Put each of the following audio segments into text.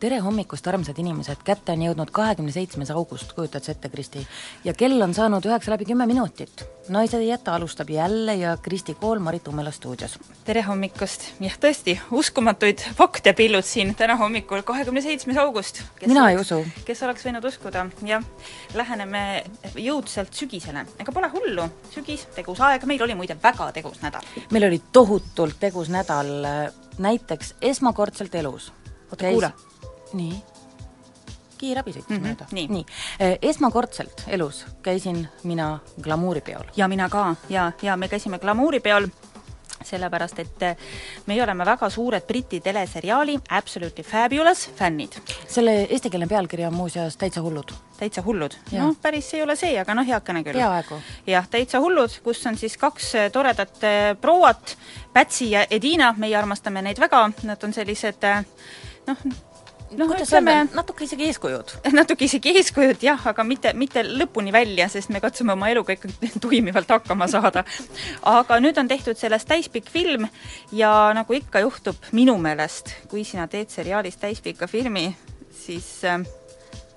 tere hommikust, armsad inimesed, kätte on jõudnud kahekümne seitsmes august, kujutad sa ette, Kristi? ja kell on saanud üheksa läbi kümme minutit. naised ei jäta alustab jälle ja Kristi Kool Marit Umela stuudios. tere hommikust, jah tõesti, uskumatuid fakte pillud siin täna hommikul, kahekümne seitsmes august. mina ei usu. kes oleks võinud uskuda, jah. Läheneme jõudsalt sügisele, ega pole hullu, sügis, tegus aeg, meil oli muide väga tegus nädal. meil oli tohutult tegus nädal, näiteks esmakordselt elus oota, kuula nii, kiirabi sõitis Mhm, mööda. nii. nii., esmakordselt elus käisin mina glamuuripeol. ja mina ka ja, ja me käisime glamuuripeol sellepärast, et meie oleme väga suured Briti teleseriaali Absolutely Fabulous fännid. selle eestikeelne pealkiri on muuseas Täitsa hullud. täitsa hullud. Noh, päris ei ole see, aga noh, heakene küll. peaaegu. jah, Täitsa hullud, kus on siis kaks eh, toredat prouat, Pätsi ja Edina, meie armastame neid väga, nad on sellised noh, noh, ütleme öelda, natuke isegi eeskujud. natuke isegi eeskujud jah, aga mitte, mitte lõpuni välja, sest me katsume oma eluga ikkagi toimivalt hakkama saada. aga nüüd on tehtud sellest täispikk film ja nagu ikka juhtub minu meelest, kui sina teed seriaalis täispika filmi, siis äh,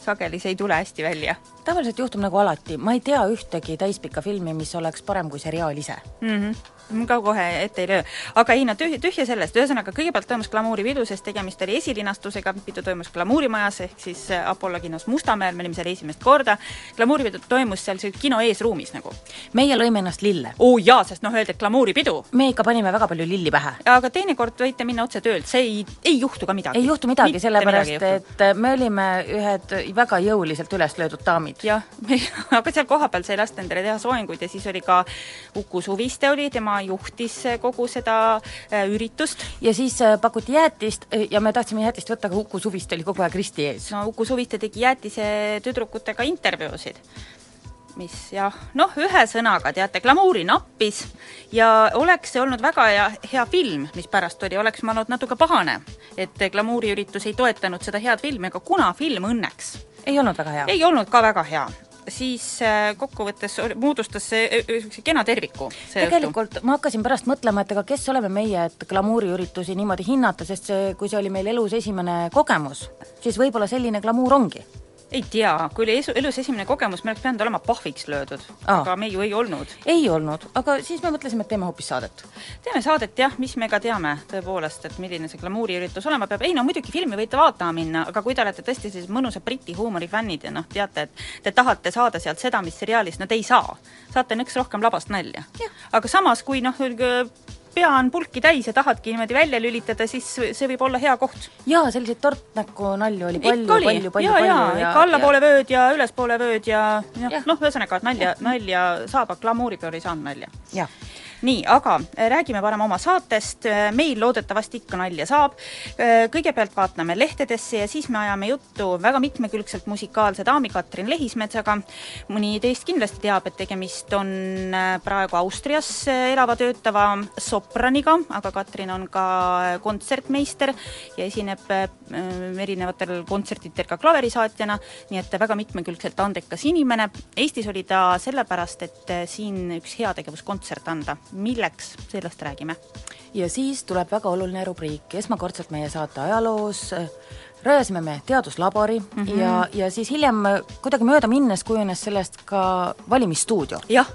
sageli see ei tule hästi välja tavaliselt juhtub nagu alati, ma ei tea ühtegi täispikka filmi, mis oleks parem kui seriaal ise mm. -hmm ka kohe ette ei löö. aga ei no tühja, tühja sellest, ühesõnaga kõigepealt toimus glamuuripidu, sest tegemist oli esilinastusega, pidu toimus glamuurimajas, ehk siis äh, Apollo kinos Mustamäel, me olime seal esimest korda, glamuuripidu toimus seal seal kino eesruumis nagu. meie lõime ennast lille. oo oh, jaa, sest noh, öeldi, et glamuuripidu. me ikka panime väga palju lilli pähe. aga teinekord võite minna otse töölt, see ei, ei juhtu ka midagi. ei juhtu midagi, sellepärast et me olime ühed väga jõuliselt üles löödud daamid. Jah, aga seal kohapeal sai lasta endale teha soenguid ja siis oli ka Uku Suviste oli, tema juhtis kogu seda äh, üritust. ja siis äh, pakuti jäätist ja me tahtsime jäätist võtta, aga Uku Suviste oli kogu aeg risti ees. no Uku Suviste tegi jäätise tüdrukutega intervjuusid mis jah, noh, ühesõnaga teate, glamuuri nappis ja oleks see olnud väga hea, hea film, mis pärast oli, oleks ma olnud natuke pahane, et glamuuriüritus ei toetanud seda head filmi, aga kuna film õnneks ei olnud väga hea? ei olnud ka väga hea, siis äh, kokkuvõttes moodustas see äh, niisuguse kena terviku. tegelikult ma hakkasin pärast mõtlema, et aga kes oleme meie, et glamuuriüritusi niimoodi hinnata, sest see, kui see oli meil elus esimene kogemus, siis võib-olla selline glamuur ongi. Ei tea, kui oli esu, elus esimene kogemus, me oleks pidanud olema pahviks löödud aga me ju ei olnud. ei olnud, aga siis me mõtlesime, et teeme hoopis saadet. teeme saadet jah, mis me ka teame tõepoolest, et milline see glamuuriüritus olema peab, ei no muidugi filmi võite vaatama minna, aga kui te olete tõesti sellised mõnusad Briti huumori fännid ja noh, teate, et te tahate saada sealt seda, mis seriaalis, no te ei saa. saate nõks rohkem labast nalja. aga samas, kui noh, pea on pulki täis ja tahadki niimoodi välja lülitada, siis see võib olla hea koht. jaa, selliseid tortnäkku nalju oli palju, oli, palju, palju, ja, ja, palju ikka allapoole vööd ja ülespoole vööd ja Jah. ja. noh, ühesõnaga, nalja, nalja saab, aga glamuuri peal ei saanud nalja. jah nii, aga äh, räägime parem oma saatest, meil loodetavasti ikka nalja saab. kõigepealt vaatame lehtedesse ja siis me ajame juttu väga mitmekülgselt musikaalse daami Katrin Lehismetsaga. mõni teist kindlasti teab, et tegemist on äh, praegu Austrias äh, elava töötava sopraniga, aga Katrin on ka kontsertmeister ja esineb äh, erinevatel kontsertidel ka klaverisaatjana, nii et väga mitmekülgselt andekas inimene. Eestis oli ta sellepärast, et äh, siin üks heategevuskontsert anda milleks, sellest räägime. ja siis tuleb väga oluline rubriik, esmakordselt meie saate ajaloos rajasime me teaduslabori mm. -hmm. ja, ja siis hiljem kuidagi mööda minnes kujunes sellest ka valimisstuudio. jah,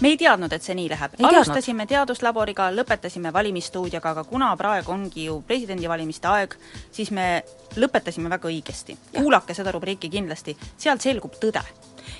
me ei teadnud, et see nii läheb. Alustasime teaduslaboriga, lõpetasime valimisstuudioga, aga kuna praegu ongi ju presidendivalimiste aeg, siis me lõpetasime väga õigesti. kuulake seda rubriiki kindlasti, sealt selgub tõde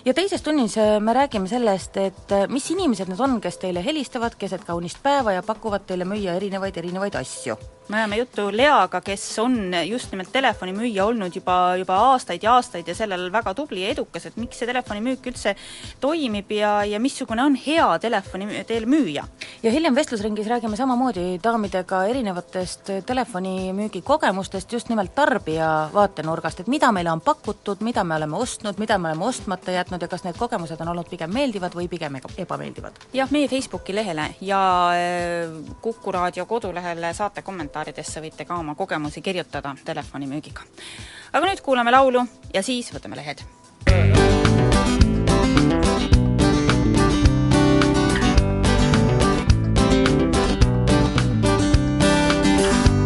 ja teises tunnis äh, me räägime sellest, et äh, mis inimesed need on, kes teile helistavad keset kaunist päeva ja pakuvad teile müüa erinevaid, erinevaid asju. Me ajame juttu Leaga, kes on just nimelt telefonimüüja olnud juba, juba aastaid ja aastaid ja sellel väga tubli ja edukas, et miks see telefonimüük üldse toimib ja, ja missugune on hea telefoni teel müüja. ja hiljem vestlusringis räägime samamoodi daamidega erinevatest telefonimüügi kogemustest just nimelt tarbija vaatenurgast, et mida meile on pakutud, mida me oleme ostnud, mida me oleme ostmata jätnud ja kas need kogemused on olnud pigem meeldivad või pigem ebameeldivad. jah, meie Facebooki lehele ja äh, Kuku raadio kodulehele saate kommentaare kommentaaridesse võite ka oma kogemusi kirjutada telefonimüügiga. aga nüüd kuulame laulu ja siis võtame lehed.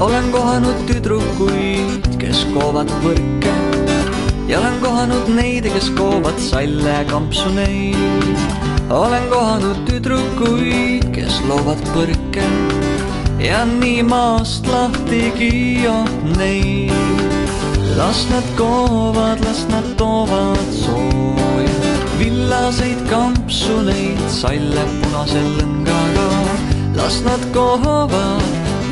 olen kohanud tüdrukuid, kes koovad võrke ja olen kohanud neid, kes koovad salle kampsuneid. olen kohanud tüdrukuid, kes loovad põrke ja nii maast lahtigi on neid. las nad koovad, las nad toovad sooja, villaseid kampsuneid, salle punase lõngaga. las nad koovad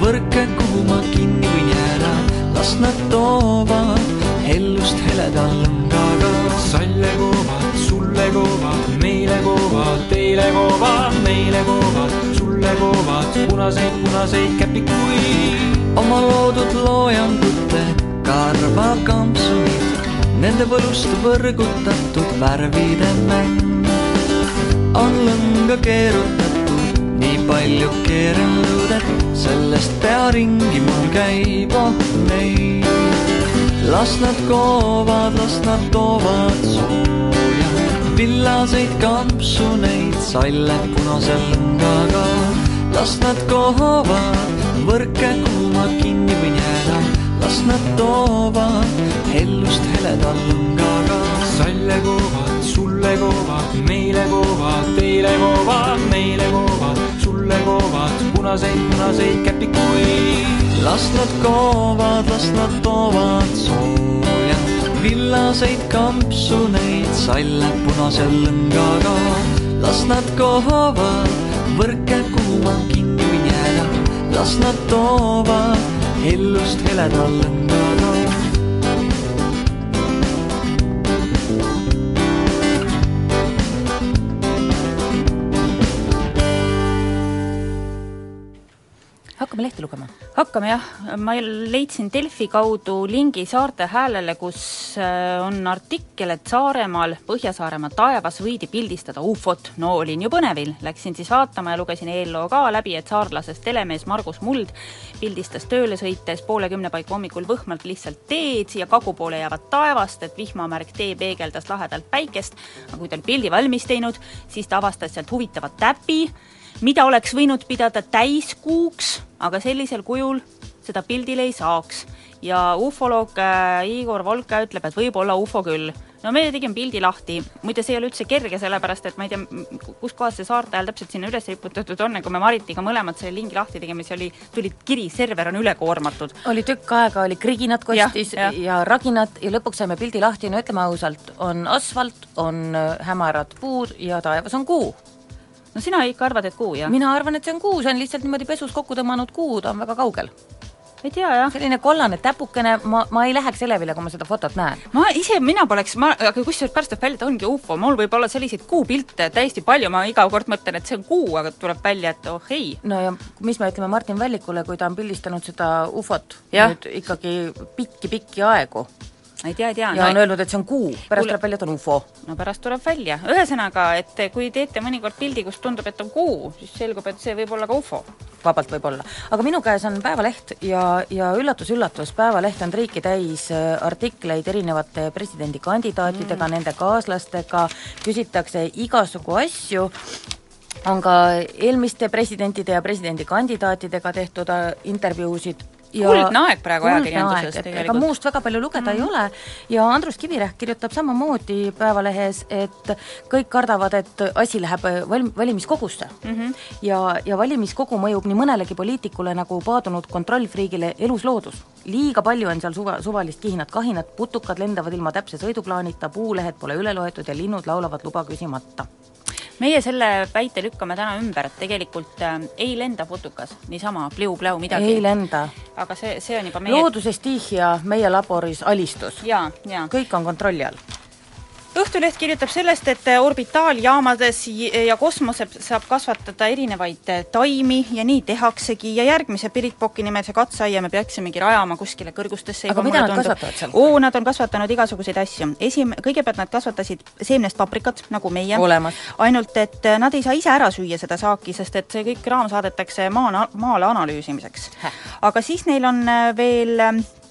võrke, kuhu ma kinni võin jääda, las nad toovad hellust heleda lõngaga. salle koovad, sulle koovad, meile koovad, teile koovad, meile koovad koovad punaseid, punaseid käpikuid. oma loodud loojangute karvakampsunid, nende võlust võrgutatud värvide mäng on lõnga keerutatud, nii palju keeranud, et sellest pea ringi mul käib oh neid. las nad koovad, las nad toovad sooja, villaseid kampsuneid, salle punase lõngaga las nad koovad võrke, kuhu ma kinni võin jääda, las nad toovad hellust heleda lõngaga. salle koovad, sulle koovad, meile koovad, teile koovad, meile koovad, sulle koovad punaseid, punaseid käpikuid. las nad koovad, las nad toovad sooja, villaseid kampsuneid, salle punase lõngaga. las nad koovad võrke, kuhu las nad toovad hellust heleda lehte lugema? Hakkame jah, ma leidsin Delfi kaudu lingi Saarte Häälele, kus äh, on artikkel, et Saaremaal, Põhja-Saaremaa taevas võidi pildistada ufot. no olin ju põnevil, läksin siis vaatama ja lugesin eelloo ka läbi, et saarlasest telemees Margus Muld pildistas tööle sõites poole kümne paiku hommikul võhmalt lihtsalt teed siia kagu poole jäävat taevast, et vihmamärk tee peegeldas lahedalt päikest, aga kui ta oli pildi valmis teinud, siis ta avastas sealt huvitava täpi, mida oleks võinud pidada täiskuuks, aga sellisel kujul seda pildile ei saaks. ja ufoloog äh, Igor Volka ütleb, et võib-olla ufo küll. no me tegime pildi lahti, muide see ei ole üldse kerge, sellepärast et ma ei tea, kus kohas see saarte hääl täpselt sinna üles riputatud on ja kui me Maritiga mõlemad selle lingi lahti tegime, siis oli, tuli kiri, server on ülekoormatud. oli tükk aega, oli kriginat kostis ja, ja. ja raginat ja lõpuks saime pildi lahti, no ütleme ausalt, on asfalt, on äh, hämarad puud ja taevas on kuu no sina ikka arvad, et kuu, jah? mina arvan, et see on kuu, see on lihtsalt niimoodi pesus kokku tõmmanud kuu, ta on väga kaugel ei tea jah. selline kollane täpukene, ma, ma ei läheks elevile, kui ma seda fotot näen. ma ise, mina poleks, ma, aga kusjuures pärast tuleb välja, et ongi ufo, mul võib olla selliseid kuupilte täiesti palju, ma iga kord mõtlen, et see on kuu, aga tuleb välja, et oh ei. no ja mis me ütleme Martin Vällikule, kui ta on pildistanud seda ufot ja. nüüd ikkagi pikki-pikki aegu ei tea, ei tea. ja no, on öelnud, et see on kuu, pärast tuleb välja, et on ufo. no pärast tuleb välja, ühesõnaga, et kui teete mõnikord pildi, kus tundub, et on kuu, siis selgub, et see võib olla ka ufo. vabalt võib olla. aga minu käes on Päevaleht ja, ja üllatus-üllatus, Päevaleht on triiki täis äh, artikleid erinevate presidendikandidaatidega mm., nende kaaslastega, küsitakse igasugu asju, on ka eelmiste presidentide ja presidendikandidaatidega tehtud äh, intervjuusid ja kuldne aeg praegu ajakirjanduses tegelikult. ega muust väga palju lugeda mm -hmm. ei ole ja Andrus Kivirähk kirjutab samamoodi Päevalehes, et kõik kardavad, et asi läheb val-, valimiskogusse mm. -hmm. ja, ja valimiskogu mõjub nii mõnelegi poliitikule nagu paadunud kontrollfriigile elusloodus. liiga palju on seal suva, suvalist kihinat-kahinat, putukad lendavad ilma täpse sõiduplaanita, puulehed pole üle loetud ja linnud laulavad luba küsimata meie selle väite lükkame täna ümber, et tegelikult äh, ei lenda putukas niisama pliu-pläu midagi. ei lenda. aga see, see on juba meie looduse stihia meie laboris alistus. kõik on kontrolli all Õhtuleht kirjutab sellest, et orbitaaljaamades ja kosmoses saab kasvatada erinevaid taimi ja nii tehaksegi ja järgmise Piritpoki nimelise katseaia me peaksimegi rajama kuskile kõrgustesse aga mida nad tundub. kasvatavad seal? oo, nad on kasvatanud igasuguseid asju. esim-, kõigepealt nad kasvatasid seemnest paprikat, nagu meie, ainult et nad ei saa ise ära süüa seda saaki, sest et see kõik raam saadetakse maa, maale analüüsimiseks. aga siis neil on veel Äh,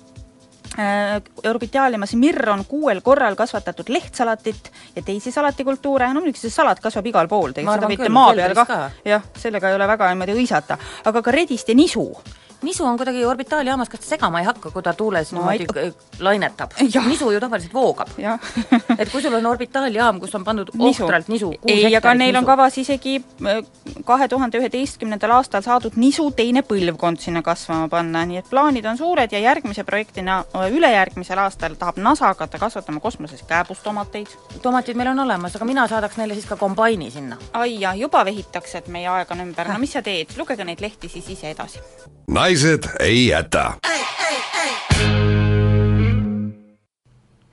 Orbitaaliumas mirr on kuuel korral kasvatatud lehtsalatit ja teisi salatikultuure, no muidugi see salat kasvab igal pool, tegelikult seda võite maa peal ka, jah, sellega ei ole väga niimoodi hõisata, aga ka redist ja nisu nisu on kuidagi orbitaaljaamas, kas ta segama ei hakka, kui ta tuules no, niimoodi ei... lainetab? nisu ju tavaliselt voogab. et kui sul on orbitaaljaam, kus on pandud nisu. ohtralt nisu, ei, aga neil nisu. on kavas isegi äh, kahe tuhande üheteistkümnendal aastal saadud nisu teine põlvkond sinna kasvama panna, nii et plaanid on suured ja järgmise projektina, äh, ülejärgmisel aastal tahab NASA hakata kasvatama kosmoses kääbustomateid. tomatid meil on olemas, aga mina saadaks neile siis ka kombaini sinna. ai jah, juba vehitakse, et meie aeg on ümber, no mis sa teed, lugege neid lehti siis ise edasi naised ei jäta.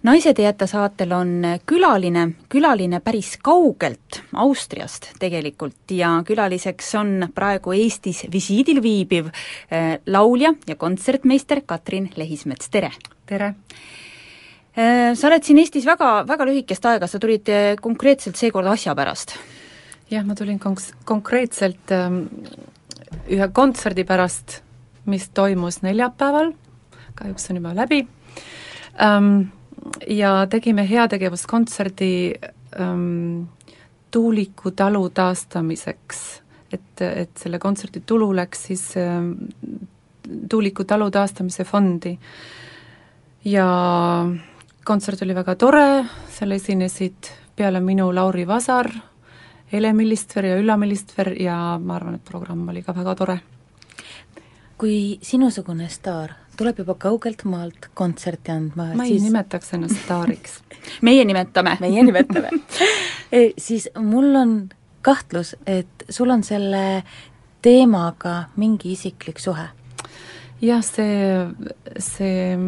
naised ei jäta saatel on külaline, külaline päris kaugelt, Austriast tegelikult, ja külaliseks on praegu Eestis visiidil viibiv äh, laulja ja kontsertmeister Katrin Lehismets, tere! tere! Äh, sa oled siin Eestis väga, väga lühikest aega, sa tulid äh, konkreetselt seekord asja pärast? jah, ma tulin konks-, konkreetselt ähm, ühe kontserdi pärast, mis toimus neljapäeval, kahjuks on juba läbi ähm,, ja tegime heategevuskontserdi ähm, Tuuliku talu taastamiseks. et, et selle kontserdi tulu läks siis ähm, Tuuliku talu taastamise fondi. ja kontsert oli väga tore, seal esinesid peale minu Lauri Vasar, Ele Millistver ja Ülla Millistver ja ma arvan, et programm oli ka väga tore. Kui sinusugune staar tuleb juba kaugelt maalt kontserti andma, ma ei siis... nimetaks ennast staariks meie nimetame. meie nimetame e, siis mul on kahtlus, et sul on selle teemaga mingi isiklik suhe? jah, see, see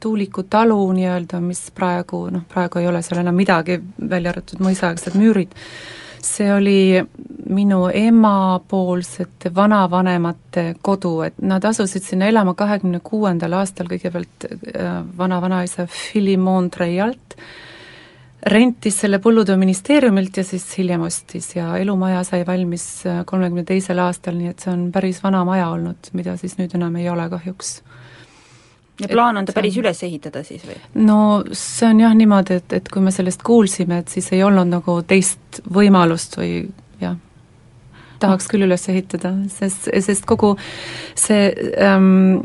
Tuuliku talu nii-öelda, mis praegu, noh praegu ei ole seal enam midagi, välja arvatud mõisaaegsed müürid, see oli minu emapoolsete vanavanemate kodu, et nad asusid sinna elama kahekümne kuuendal aastal kõigepealt äh, vana-vanaisa Philimon Treialt, rentis selle põllutööministeeriumilt ja siis hiljem ostis ja elumaja sai valmis äh, kolmekümne teisel aastal, nii et see on päris vana maja olnud, mida siis nüüd enam ei ole kahjuks ja plaan on ta päris üles ehitada siis või? no see on jah niimoodi, et, et kui me sellest kuulsime, et siis ei olnud nagu teist võimalust või jah, tahaks küll üles ehitada, sest, sest kogu see ähm,,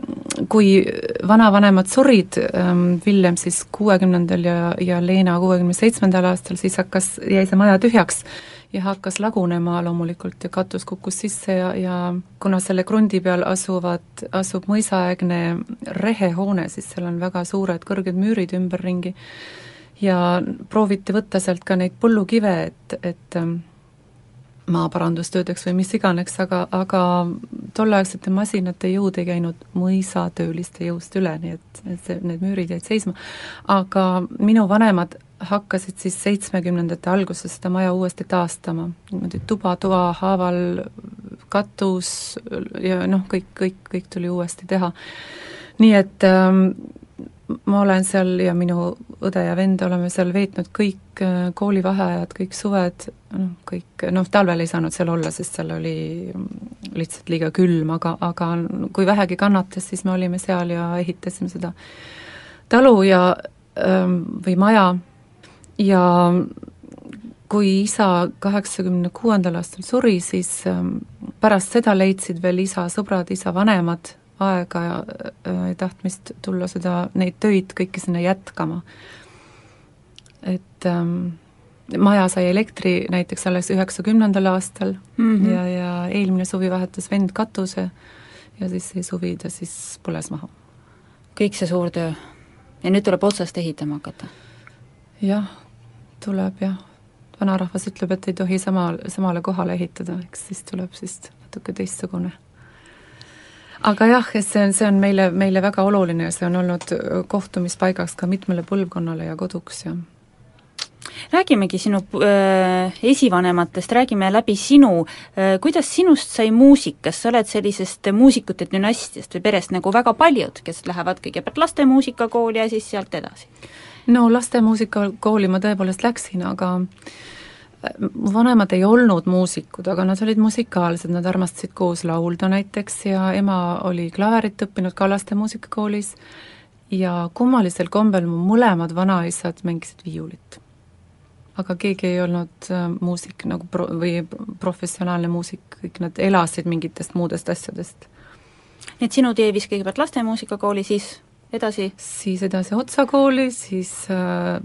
kui vanavanemad surid ähm,, Villem siis kuuekümnendal ja, ja Leena kuuekümne seitsmendal aastal, siis hakkas, jäi see maja tühjaks ja hakkas lagunema loomulikult ja katus kukkus sisse ja, ja kuna selle krundi peal asuvad, asub mõisaaegne rehehoone, siis seal on väga suured kõrged müürid ümberringi ja prooviti võtta sealt ka neid põllukive, et, et ähm, maaparandustöödeks või mis iganes, aga, aga tolleaegsete masinate jõud ei käinud mõisatööliste jõust üle, nii et, et see, need müürid jäid seisma. aga minu vanemad hakkasid siis seitsmekümnendate alguses seda maja uuesti taastama, niimoodi tuba toa haaval, katus ja noh, kõik, kõik, kõik tuli uuesti teha. nii et ähm, ma olen seal ja minu õde ja vend oleme seal veetnud kõik äh, koolivaheajad, kõik suved, noh, kõik, noh, talvel ei saanud seal olla, sest seal oli lihtsalt liiga külm, aga, aga kui vähegi kannatas, siis me olime seal ja ehitasime seda talu ja ähm, või maja ja kui isa kaheksakümne kuuendal aastal suri, siis ähm, pärast seda leidsid veel isa sõbrad, isa vanemad aega ja äh, tahtmist tulla seda, neid töid kõiki sinna jätkama. et ähm, maja sai elektri näiteks alles üheksakümnendal aastal mm -hmm. ja, ja eelmine suvi vahetas vend katuse ja siis see suvi ta siis põles maha. kõik see suur töö ja nüüd tuleb otsast ehitama hakata? jah tuleb jah, vanarahvas ütleb, et ei tohi sama, samale kohale ehitada, eks siis tuleb siis natuke teistsugune. aga jah, see on, see on meile, meile väga oluline ja see on olnud kohtumispaigaks ka mitmele põlvkonnale ja koduks ja räägimegi sinu äh, esivanematest, räägime läbi sinu äh,, kuidas sinust sai muusik, kas sa oled sellisest muusikute dünastiast või perest nagu väga paljud, kes lähevad kõigepealt lastemuusikakooli ja siis sealt edasi? No lastemuusikakooli ma tõepoolest läksin, aga mu vanemad ei olnud muusikud, aga nad olid musikaalsed, nad armastasid koos laulda näiteks ja ema oli klaverit õppinud ka lastemuusikakoolis ja kummalisel kombel mu mõlemad vanaisad mängisid viiulit aga keegi ei olnud äh, muusik nagu pro-, või professionaalne muusik, kõik nad elasid mingitest muudest asjadest. nii et sinu tee viis kõigepealt lastemuusikakooli, siis edasi? siis edasi Otsa kooli, siis äh,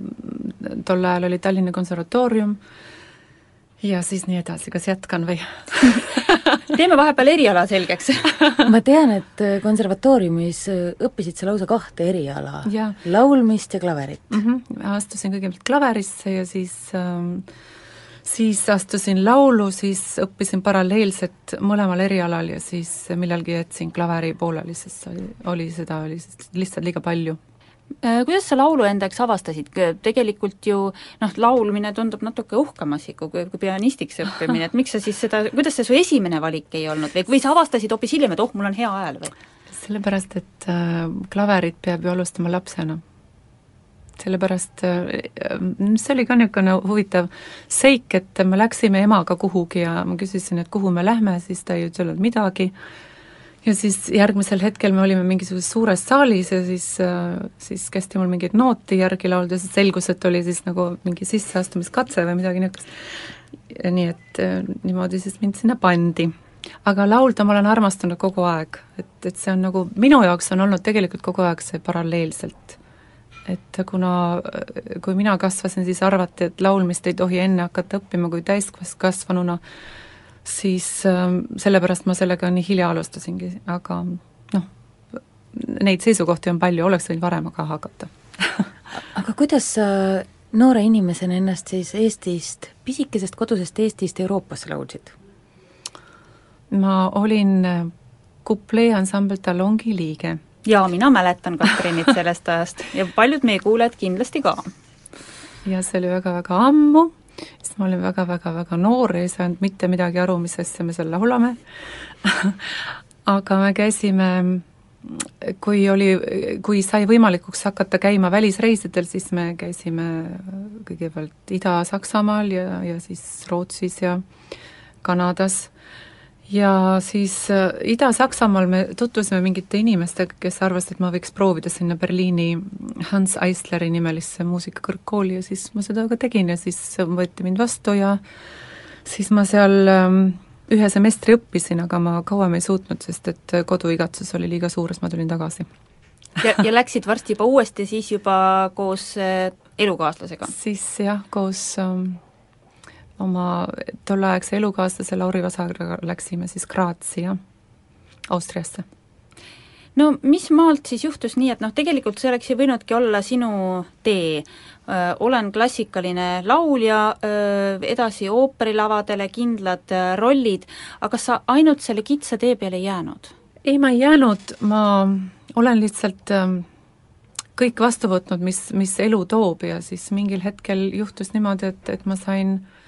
tol ajal oli Tallinna Konservatoorium ja siis nii edasi, kas jätkan või teeme vahepeal eriala selgeks ma tean, et äh, konservatooriumis äh, õppisid sa lausa kahte eriala, laulmist ja klaverit mm. -hmm. astusin kõigepealt klaverisse ja siis ähm, siis astusin laulu, siis õppisin paralleelselt mõlemal erialal ja siis millalgi jätsin klaveri pooleli, sest oli, oli seda, oli lihtsalt liiga palju. Äh, kuidas sa laulu enda jaoks avastasid, tegelikult ju noh, laulmine tundub natuke uhkem asi kui, kui pianistiks õppimine, et miks sa siis seda, kuidas see su esimene valik ei olnud? Või, või sa avastasid hoopis hiljem, et oh, mul on hea hääl või? sellepärast, et äh, klaverit peab ju alustama lapsena. Sellepärast äh,, see oli ka niisugune huvitav seik, et me läksime emaga kuhugi ja ma küsisin, et kuhu me lähme, siis ta ei ütelnud midagi ja siis järgmisel hetkel me olime mingisuguses suures saalis ja siis, äh, siis kästi mul mingeid nooti järgi laulda siis selgus, et oli siis nagu mingi sisseastumiskatse või midagi niisugust. nii et äh, niimoodi siis mind sinna pandi. aga laulda ma olen armastanud kogu aeg, et, et see on nagu, minu jaoks on olnud tegelikult kogu aeg see paralleelselt. Et kuna, kui mina kasvasin, siis arvati, et laulmist ei tohi enne hakata õppima kui täiskasvanuna, siis äh, sellepärast ma sellega nii hilja alustasingi, aga noh, neid seisukohti on palju, oleks võinud varem ka hakata aga kuidas sa noore inimesena ennast siis Eestist, pisikesest kodusest Eestist Euroopasse laulsid? ma olin äh, kuplee ansambel Talongi liige. Jaa, mina mäletan Katrinit sellest ajast. Ja paljud meie kuulajad kindlasti ka. ja see oli väga-väga ammu. Sest ma olin väga-väga-väga noor ja ei saanud mitte midagi aru, mis asja me seal laulame. Aga me käisime kui oli, kui sai võimalikuks hakata käima välisreisidel, siis me käisime kõigepealt Ida-Saksamaal ja, ja siis Rootsis ja Kanadas ja siis äh, Ida-Saksamaal me tutvusime mingite inimestega, kes arvasid, et ma võiks proovida sinna Berliini Hans Eisleri nimelisse muusikakõrgkooli ja siis ma seda ka tegin ja siis võeti mind vastu ja siis ma seal ähm, ühe semestri õppisin, aga ma kauem ei suutnud, sest et koduigatsus oli liiga suur, siis ma tulin tagasi. ja, ja läksid varsti juba uuesti siis juba koos äh, elukaaslasega? siis jah, koos ähm, oma tolleaegse elukaaslase Lauri Vasaraga läksime siis Graatsi ja Austriasse. no mis maalt siis juhtus nii, et noh, tegelikult see oleks ju võinudki olla sinu tee, olen klassikaline laulja, edasi ooperilavadele kindlad rollid, aga sa ainult selle kitsa tee peale ei jäänud? ei, ma ei jäänud, ma olen lihtsalt kõik vastu võtnud, mis, mis elu toob ja siis mingil hetkel juhtus niimoodi, et, et ma sain äh,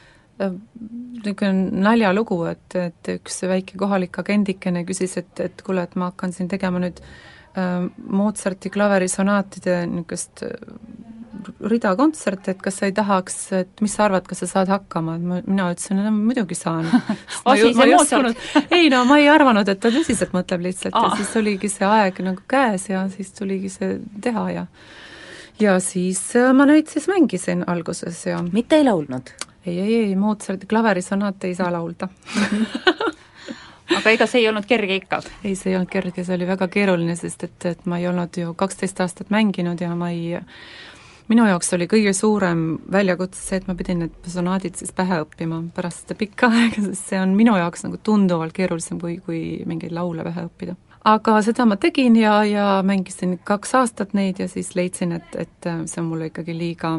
niisugune naljalugu, et, et üks väike kohalik agendikene küsis, et, et kuule, et ma hakkan siin tegema nüüd äh, Mozarti klaverisonaatide niisugust äh, rida kontserte, et kas sa ei tahaks, et mis sa arvad, kas sa saad hakkama, et ma, mina ütlesin, et muidugi saan ei no ma ei arvanud, et ta tõsiselt mõtleb lihtsalt ah. ja siis oligi see aeg nagu käes ja siis tuligi see teha ja ja siis äh, ma neid siis mängisin alguses ja mitte ei laulnud? Ei, ei, ei, Mozarti klaverisonaate ei saa laulda aga ega see ei olnud kerge ikka? ei, see ei olnud kerge, see oli väga keeruline, sest et, et ma ei olnud ju kaksteist aastat mänginud ja ma ei minu jaoks oli kõige suurem väljakutse see, et ma pidin need sonaadid siis pähe õppima pärast seda pikka aega, sest see on minu jaoks nagu tunduvalt keerulisem, kui, kui mingeid laule pähe õppida. Aga seda ma tegin ja, ja mängisin kaks aastat neid ja siis leidsin, et, et see on mulle ikkagi liiga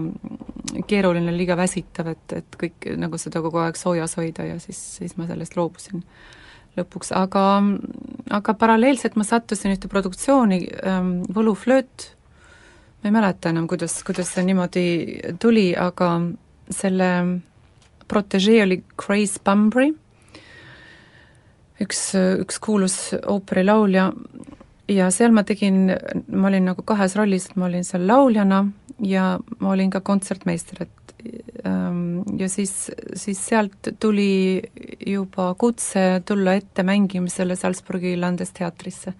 keeruline, liiga väsitav, et, et kõik nagu seda kogu aeg soojas hoida ja siis, siis ma sellest loobusin lõpuks, aga, aga paralleelselt ma sattusin ühte produktsiooni ähm,, Võluflööt, ma ei mäleta enam, kuidas, kuidas see niimoodi tuli, aga selle protegee oli Grace Bumbry, üks, üks kuulus ooperilaulja ja seal ma tegin, ma olin nagu kahes rollis, et ma olin seal lauljana ja ma olin ka kontsertmeister, et ähm, ja siis, siis sealt tuli juba kutse tulla ette mängimisele Salzburgi Landesteatrisse.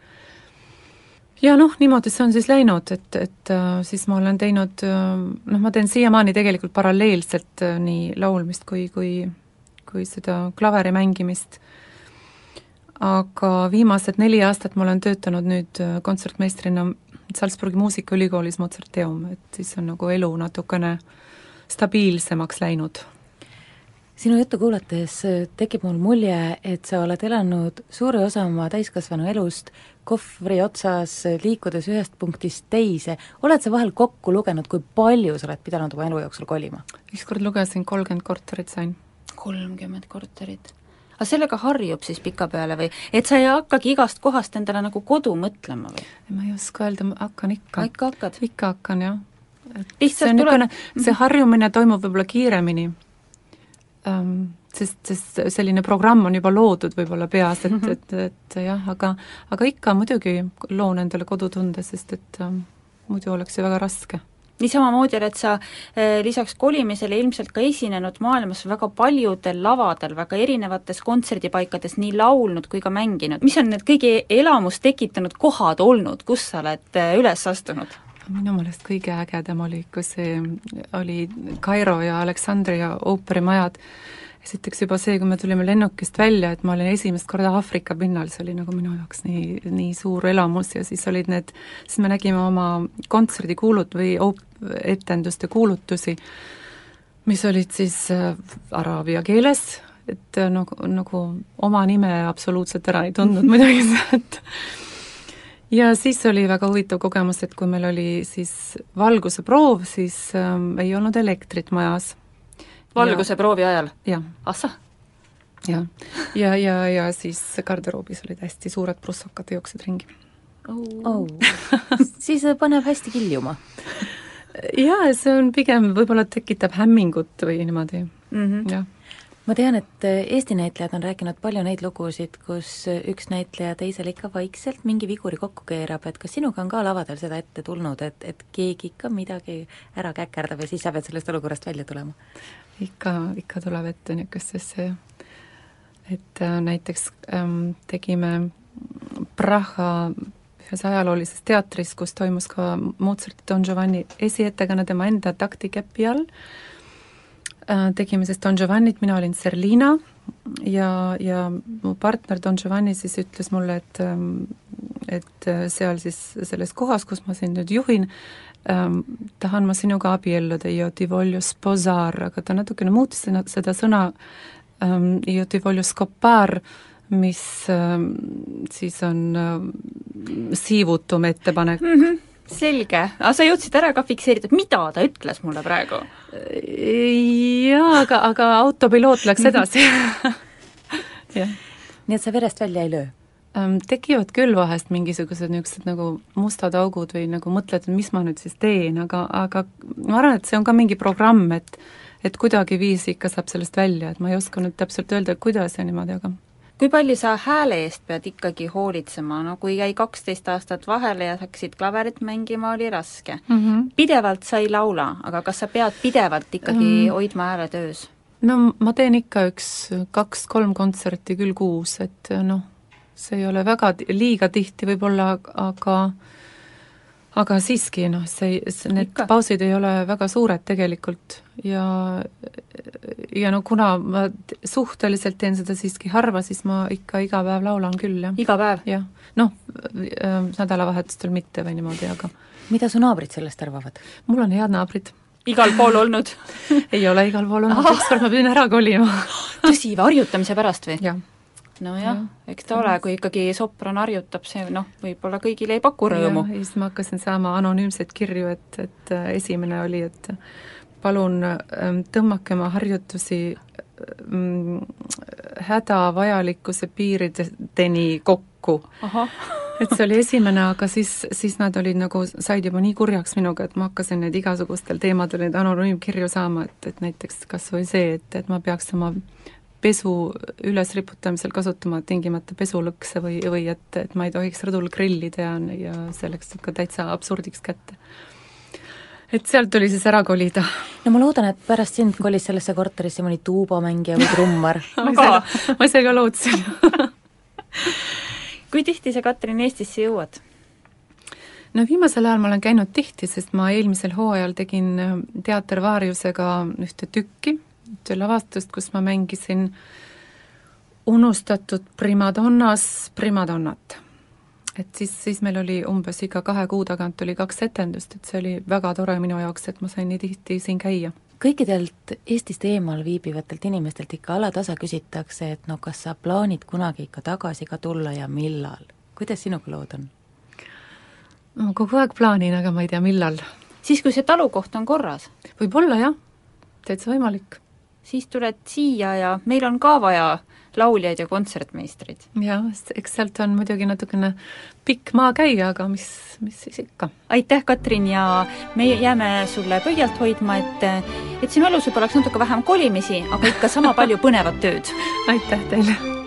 ja noh, niimoodi see on siis läinud, et, et äh, siis ma olen teinud äh, noh, ma teen siiamaani tegelikult paralleelselt äh, nii laulmist kui, kui kui seda klaveri mängimist aga viimased neli aastat ma olen töötanud nüüd äh, kontsertmeistrina Salzburgi muusikaülikoolis Mozarteum, et siis on nagu elu natukene stabiilsemaks läinud. sinu juttu kuulates äh, tekib mul mulje, et sa oled elanud suure osa oma täiskasvanu elust kohvri otsas, äh, liikudes ühest punktist teise, oled sa vahel kokku lugenud, kui palju sa oled pidanud oma elu jooksul kolima? ükskord lugesin, kolmkümmend korterit sain. kolmkümmend korterit aga sellega harjub siis pikapeale või et sa ei hakkagi igast kohast endale nagu kodu mõtlema või? ma ei oska öelda, ma hakkan ikka. ikka hakkad? ikka hakkan, jah. see tuleb see mhm. harjumine toimub võib-olla kiiremini um,, sest, sest selline programm on juba loodud võib-olla peas, et, Mhm. et, et jah, aga aga ikka muidugi loon endale kodutunde, sest et um, muidu oleks ju väga raske niisamamoodi oled sa eh, lisaks kolimisele ilmselt ka esinenud maailmas väga paljudel lavadel, väga erinevates kontserdipaikades nii laulnud kui ka mänginud. mis on need kõige elamust tekitanud kohad olnud, kus sa oled eh, üles astunud? minu meelest kõige ägedam oli, kui see oli Kairo ja Aleksandria ooperimajad, esiteks juba see, kui me tulime lennukist välja, et ma olin esimest korda Aafrika pinnal, see oli nagu minu jaoks nii, nii suur elamus ja siis olid need, siis me nägime oma kontserdikuulut- või oop-, etenduste kuulutusi, mis olid siis äh, araabia keeles, et äh, nagu, nagu oma nime absoluutselt ära ei tundnud muidugi sealt. ja siis oli väga huvitav kogemus, et kui meil oli siis valguse proov, siis ähm, ei olnud elektrit majas valguse proovi ajal? ahsah, jah. ja, ja, ja siis garderoobis olid hästi suured prussakad ja jooksid ringi. oh. siis paneb hästi kiljuma. jaa, see on pigem, võib-olla tekitab hämmingut või niimoodi mm -hmm. jah. Ma tean, et Eesti näitlejad on rääkinud palju neid lugusid, kus üks näitleja teisele ikka vaikselt mingi viguri kokku keerab, et kas sinuga on ka lavadel seda ette tulnud, et, et keegi ikka midagi ära käkerdab ja siis sa pead sellest olukorrast välja tulema? ikka, ikka tuleb ette niisugust asja, et äh, näiteks ähm, tegime Praha ühes ajaloolises teatris, kus toimus ka Mozarti Don Giovanni esiettekanne tema enda taktikepi all. äh,, tegime siis Don Giovannit, mina olin Serlina ja, ja mu partner Don Giovanni siis ütles mulle, et ähm, et äh, seal siis selles kohas, kus ma sind nüüd juhin, ähm, tahan ma sinuga abielluda, io ti voglio sposar, aga ta natukene muutis seda, sõna ähm, io ti voglio scopar, mis siis on ähm, siivutum ettepanek mm. -hmm. Selge, aga sa jõudsid ära ka fikseerida, mida ta ütles mulle praegu? jaa, aga, aga autopiloot läks edasi nii et sa verest välja ei löö? Tekivad küll vahest mingisugused niisugused nagu mustad augud või nagu mõtled, et mis ma nüüd siis teen, aga, aga ma arvan, et see on ka mingi programm, et et kuidagiviisi ikka saab sellest välja, et ma ei oska nüüd täpselt öelda, kuidas ja niimoodi, aga kui palju sa hääle eest pead ikkagi hoolitsema, no kui jäi kaksteist aastat vahele ja hakkasid klaverit mängima, oli raske mm. -hmm. pidevalt sa ei laula, aga kas sa pead pidevalt ikkagi Mm. hoidma hääle töös? no ma teen ikka üks kaks-kolm kontserti küll kuus, et noh, see ei ole väga liiga tihti võib-olla, aga aga siiski noh, see, need Ikka. pausid ei ole väga suured tegelikult ja ja no kuna ma suhteliselt teen seda siiski harva, siis ma ikka iga päev laulan küll, jah. iga päev? jah, noh, nädalavahetustel mitte või niimoodi, aga mida su naabrid sellest arvavad? mul on head naabrid. igal pool olnud? ei ole igal pool olnud, ükskord ma pidin ära kolima. tõsi, harjutamise pärast või? jah. Nojah, eks ta ole, kui ikkagi sopran harjutab, see noh, võib-olla kõigile ei paku rõõmu. ja siis ma hakkasin saama anonüümseid kirju, et, et äh, esimene oli, et palun ähm, tõmmake oma harjutusi mm, hädavajalikkuse piirideni kokku. et see oli esimene, aga siis, siis nad olid nagu, said juba nii kurjaks minuga, et ma hakkasin neid igasugustel teemadel neid anonüümkirju saama, et, et näiteks kas või see, et, et ma peaks oma pesu ülesriputamisel kasutama tingimata pesulõkse või, või et, et ma ei tohiks rõdul grillida ja, ja see läks ikka täitsa absurdiks kätte. et sealt tuli siis ära kolida. no ma loodan, et pärast sind kolis sellesse korterisse mõni tuubamängija või trummar ma ise ka, lootsin kui tihti sa, Katrin, Eestisse jõuad? no viimasel ajal ma olen käinud tihti, sest ma eelmisel hooajal tegin Teater Vaariusega ühte tükki, lavastust, kus ma mängisin unustatud primadonnas primadonnat. et siis, siis meil oli umbes iga kahe kuu tagant oli kaks etendust, et see oli väga tore minu jaoks, et ma sain nii tihti siin käia. kõikidelt Eestist eemal viibivatelt inimestelt ikka alatasa küsitakse, et no kas sa plaanid kunagi ikka tagasi ka tulla ja millal? kuidas sinuga lood on? ma kogu aeg plaanin, aga ma ei tea, millal. siis, kui see talukoht on korras? võib-olla jah, täitsa võimalik siis tuled siia ja meil on ka vaja lauljaid ja kontsertmeistreid. jah, eks sealt on muidugi natukene pikk maa käia, aga mis, mis siis ikka. aitäh, Katrin, ja me jääme sulle pöialt hoidma, et et sinu elus võib-olla oleks natuke vähem kolimisi, aga ikka sama palju põnevat tööd aitäh teile!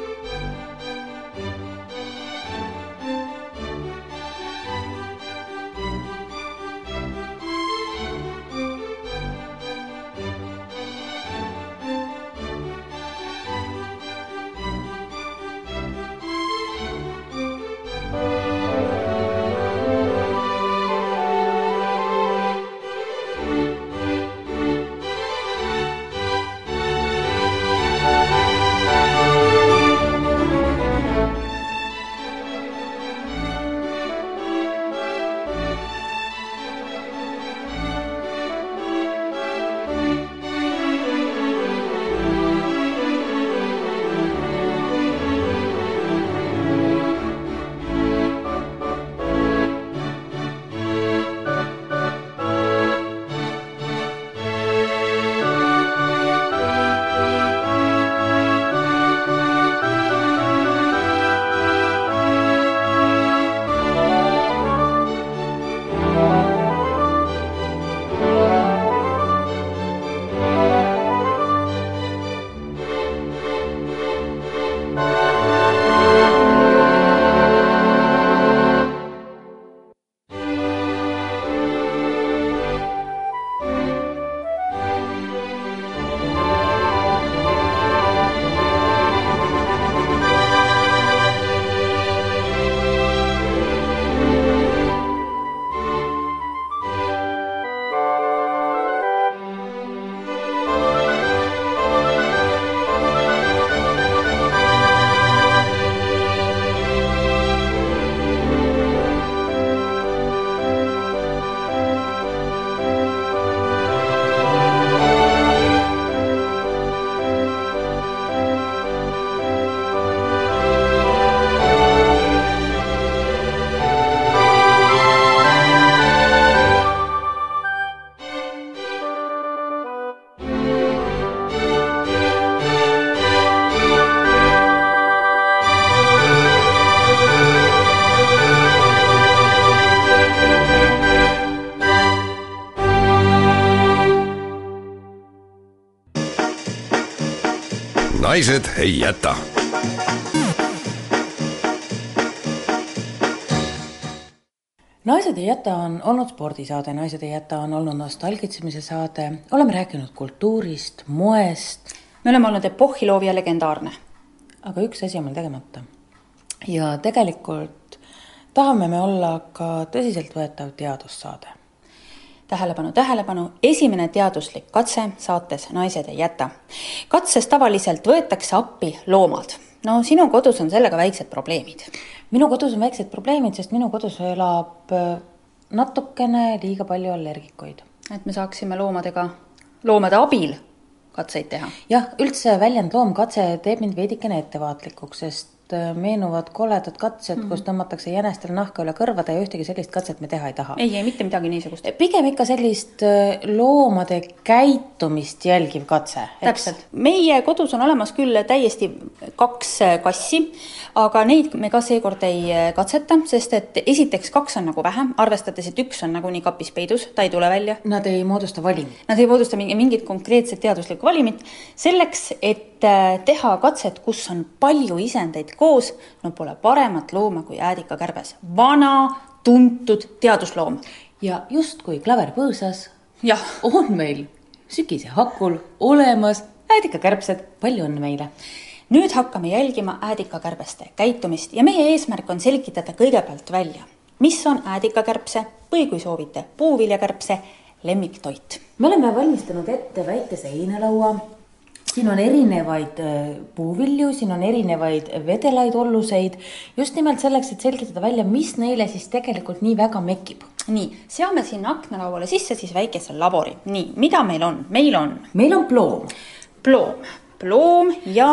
Naised ei jäta. naised ei jäta on olnud spordisaade, Naised ei jäta on olnud nostalgitsemise saade, oleme rääkinud kultuurist, moest. me oleme olnud epohhiloov ja legendaarne. aga üks asi on meil tegemata. ja tegelikult tahame me olla ka tõsiseltvõetav teadussaade tähelepanu, tähelepanu, esimene teaduslik katse saates Naised ei jäta. katses tavaliselt võetakse appi loomad. no sinu kodus on sellega väiksed probleemid. minu kodus on väiksed probleemid, sest minu kodus elab äh, natukene liiga palju allergikuid. et me saaksime loomadega, loomade abil katseid teha? jah, üldse väljend loomkatse teeb mind veidikene ettevaatlikuks, sest meenuvad koledad katsed mm, -hmm. kus tõmmatakse jänestel nahka üle kõrvade ja ühtegi sellist katset me teha ei taha. ei, ei mitte midagi niisugust. pigem ikka sellist äh, loomade käitumist jälgiv katse. täpselt, meie kodus on olemas küll täiesti kaks äh, kassi, aga neid me ka seekord ei katseta, sest et esiteks kaks on nagu vähe, arvestades, et üks on nagunii kapis peidus, ta ei tule välja. Nad ei moodusta valimit. Nad ei moodusta mingit konkreetset teaduslikku valimit, selleks, et teha katset, kus on palju isendeid koos, no pole paremat looma kui äädikakärbes. vana, tuntud teadusloom. ja justkui klaver põõsas jah, on meil sügise hakul olemas äädikakärbsed, palju õnne meile! nüüd hakkame jälgima äädikakärbeste käitumist ja meie eesmärk on selgitada kõigepealt välja, mis on äädikakärbse või kui soovite, puuviljakärbse lemmiktoit. me oleme valmistanud ette väikese heinelaua siin on erinevaid äh, puuvilju, siin on erinevaid vedelaid olluseid, just nimelt selleks, et selgitada välja, mis neile siis tegelikult nii väga mekib. nii, seame sinna aknalauale sisse siis väikese labori. nii, mida meil on? meil on. meil on ploom. ploom, ploom ja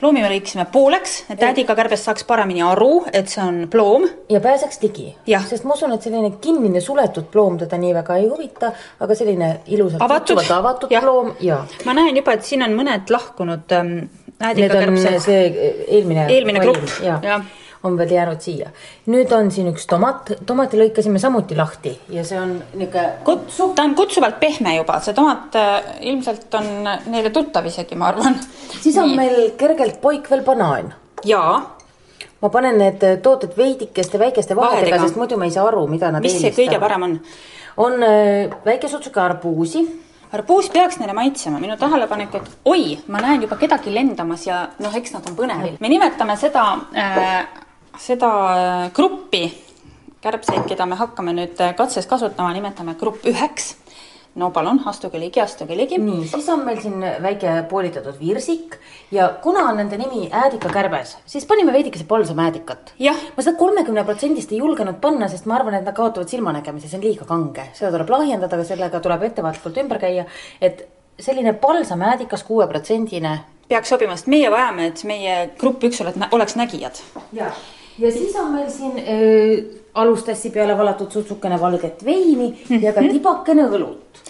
ploomi me lõikasime pooleks, et tädikakärbes saaks paremini aru, et see on ploom. ja pääseks ligi. sest ma usun, et selline kinnine suletud ploom teda nii väga ei huvita, aga selline ilusalt avatud, avatud ja. ploom ja. ma näen juba, et siin on mõned lahkunud ähm, äädikakärbsed. see eelmine. eelmine grupp, jah ja on veel jäänud siia. nüüd on siin üks tomat, tomati lõikasime samuti lahti ja see on niisugune kutsuv. ta on kutsuvalt pehme juba, see tomat äh, ilmselt on neile tuttav isegi, ma arvan. siis on Nii. meil kergelt poik veel banaan. jaa ma panen need tooted veidikeste väikeste vahedega, sest muidu me ei saa aru, mida nad mis eelistavad. kõige parem on? on äh, väike sutsuke arbuusi. arbuus peaks neile maitsema, minu tähelepanek, et oi, ma näen juba kedagi lendamas ja noh, eks nad on põnevil. me nimetame seda äh, seda äh, gruppi kärbseid, keda me hakkame nüüd äh, katses kasutama, nimetame grupp üheks. no palun, astuge ligi, astuge ligi. nii, siis on meil siin väike poolitatud virsik ja kuna on nende nimi äädikakärbes, siis panime veidikese palsamäädikat. ma seda kolmekümne protsendist ei julgenud panna, sest ma arvan, et nad kaotavad silmanägemise, see on liiga kange, seda tuleb lahjendada, aga sellega tuleb ettevaatlikult ümber käia, et selline palsamäädikas kuueprotsendine peaks sobima, sest meie vajame, et meie grupp üks oleks nägijad. Ja siis on meil siin äh, alustassi peale valatud sutsukene valget veini mm -hmm. ja ka tibakene õlut.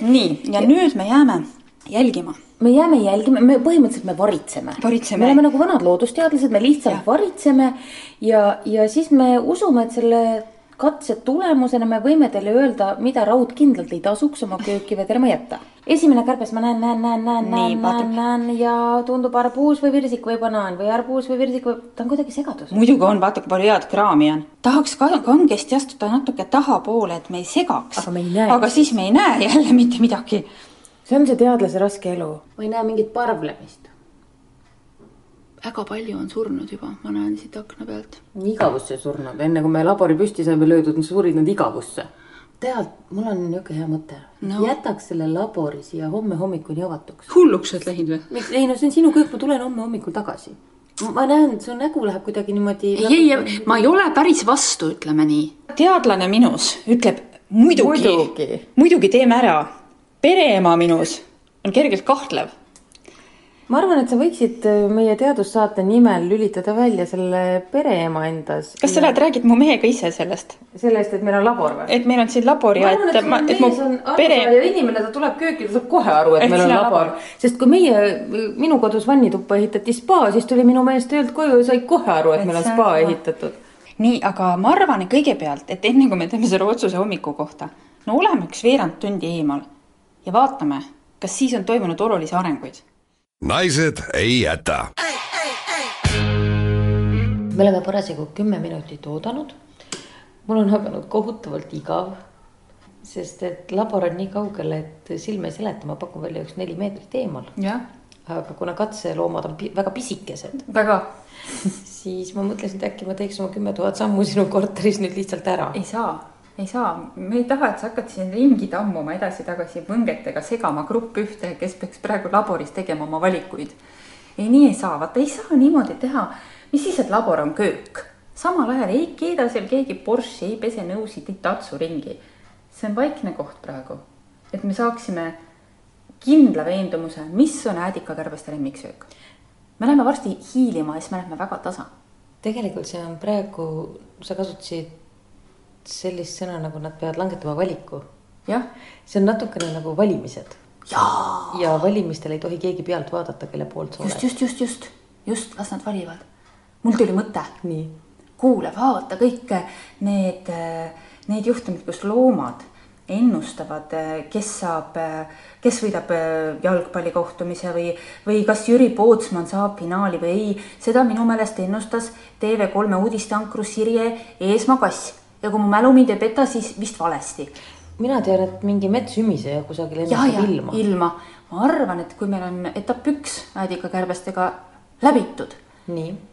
nii, ja nüüd me jääme jälgima. me jääme jälgima, me põhimõtteliselt me varitseme. varitseme. me oleme nagu vanad loodusteadlased, me lihtsalt ja. varitseme ja, ja siis me usume, et selle katse tulemusena me võime teile öelda, mida raudkindlalt ei tasuks oma kööki vedelema jätta. esimene kärbes ma näen, näen, näen, näen, näen, näen, näen ja tundub arbuus või virsik või banaan või arbuus või virsik või ta on kuidagi segaduses. muidugi on, vaata kui palju head kraami on. tahaks ka kangesti astuda natuke tahapoole, et me ei segaks. aga me ei näe. aga siis me ei näe jälle mitte midagi. see on see teadlase raske elu. ma ei näe mingit parvlemist väga palju on surnud juba, ma näen siit akna pealt. igavusse surnud, enne kui me labori püsti saime löödud, surid nad igavusse. tead, mul on niisugune hea mõte no.. jätaks selle labori siia homme hommikuni avatuks. hulluks oled läinud või? miks, ei no see on sinu köök, ma tulen homme hommikul tagasi. ma näen, su nägu läheb kuidagi niimoodi. ei, ei, ma ei ole päris vastu, ütleme nii. teadlane minus ütleb muidugi, muidugi., muidugi teeme ära. pereema minus on kergelt kahtlev ma arvan, et sa võiksid äh, meie teadussaate nimel lülitada välja selle pereema endas. kas sa lähed, räägid mu mehega ise sellest? sellest, et meil on labor või? et meil on siin labor ja et, et, ma, et mu pere. inimene, ta tuleb kööki, ta saab kohe aru, et, meil on labor, labor.. sest kui meie, minu kodus vannituppa ehitati spa, siis tuli minu mees töölt koju ja sai kohe aru, et, et meil on spa ehitatud. nii, aga ma arvan kõigepealt, et enne kui me teeme selle otsuse hommiku kohta, no oleme üks veerand tundi eemal ja vaatame, kas siis on toimunud olulisi arenguid naised ei jäta. me oleme parasjagu kümme minutit oodanud. mul on hakanud kohutavalt igav, sest et labor on nii kaugel, et silme ei seleta, ma pakun välja üks neli meetrit eemal. aga kuna katseloomad on pi väga pisikesed. väga siis ma mõtlesin, et äkki ma teeks oma kümme tuhat sammu sinu korteris nüüd lihtsalt ära. ei saa ei saa, me ei taha, et sa hakkad siin ringi tammuma edasi-tagasi võngetega segama grupp ühte, kes peaks praegu laboris tegema oma valikuid. ei, nii ei saa, vaata ei saa niimoodi teha. mis siis, et labor on köök, samal ajal ei keeda seal keegi Porsche, ei pese nõusid, ei tatsu ringi. see on vaikne koht praegu, et me saaksime kindla veendumuse, mis on äädikakärbeste lemmiksöök me läheme varsti hiilima ja siis me läheme väga tasa tegelikult see on praegu, sa kasutasid sellist sõna, nagu nad peavad langetama valiku. jah. see on natukene nagu valimised. ja valimistel ei tohi keegi pealt vaadata, kelle poolt sa oled. just, just, just, just, just, las nad valivad. mul tuli mõte. nii. kuule, vaata kõik need, need juhtumid, kus loomad ennustavad, kes saab, kes võidab jalgpallikohtumise või, või kas Jüri Pootsman saab finaali või ei. seda minu meelest ennustas TV3 uudisteankru Sirje Eesmaa Kass ja kui mu mälu mind ei peta, siis vist valesti. mina tean, et mingi metssümiseja kusagil ennustab ilma. ilma, ma arvan, et kui meil on etapp üks äädikakärbestega läbitud,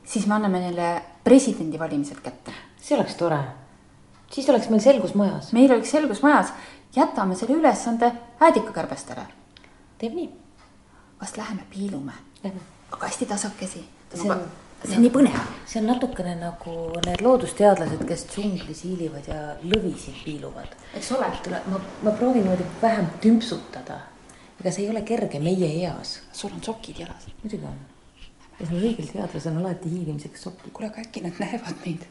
siis me anname neile presidendivalimised kätte. see oleks tore siis oleks meil selgus majas. meil oleks selgus majas, jätame selle ülesande äädikakärbestele. teeb nii. vast läheme piilume. aga hästi tasakesi. see on, see on nii põnev. see on natukene nagu need loodusteadlased, kes džunglis hiilivad ja lõvisid piiluvad. eks ole. ma, ma proovin niimoodi vähem tümpsutada. ega see ei ole kerge meie eas. sul on sokid jalas. muidugi on. ja sul õigel teadlasel on alati hiilimiseks sokid. kuule, aga äkki nad näevad meid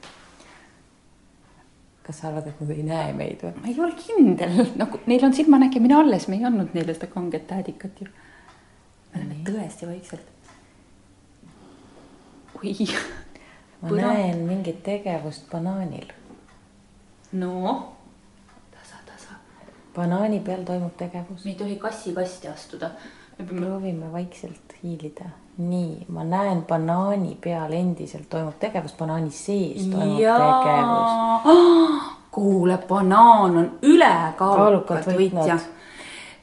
kas sa arvad, et nad ei näe meid või? ma ei ole kindel, nagu neil on silmanägemine alles, me ei andnud neile seda kanget äädikat ju. me oleme tõesti vaikselt. Oi. ma Põra. näen mingit tegevust banaanil. no, tasa, tasa. banaani peal toimub tegevus. me ei tohi kassi kasti astuda. proovime vaikselt hiilida nii, ma näen banaani peal endiselt toimub tegevus, banaani sees toimub ja... tegevus kuule, banaan on ülekaalukalt võitja.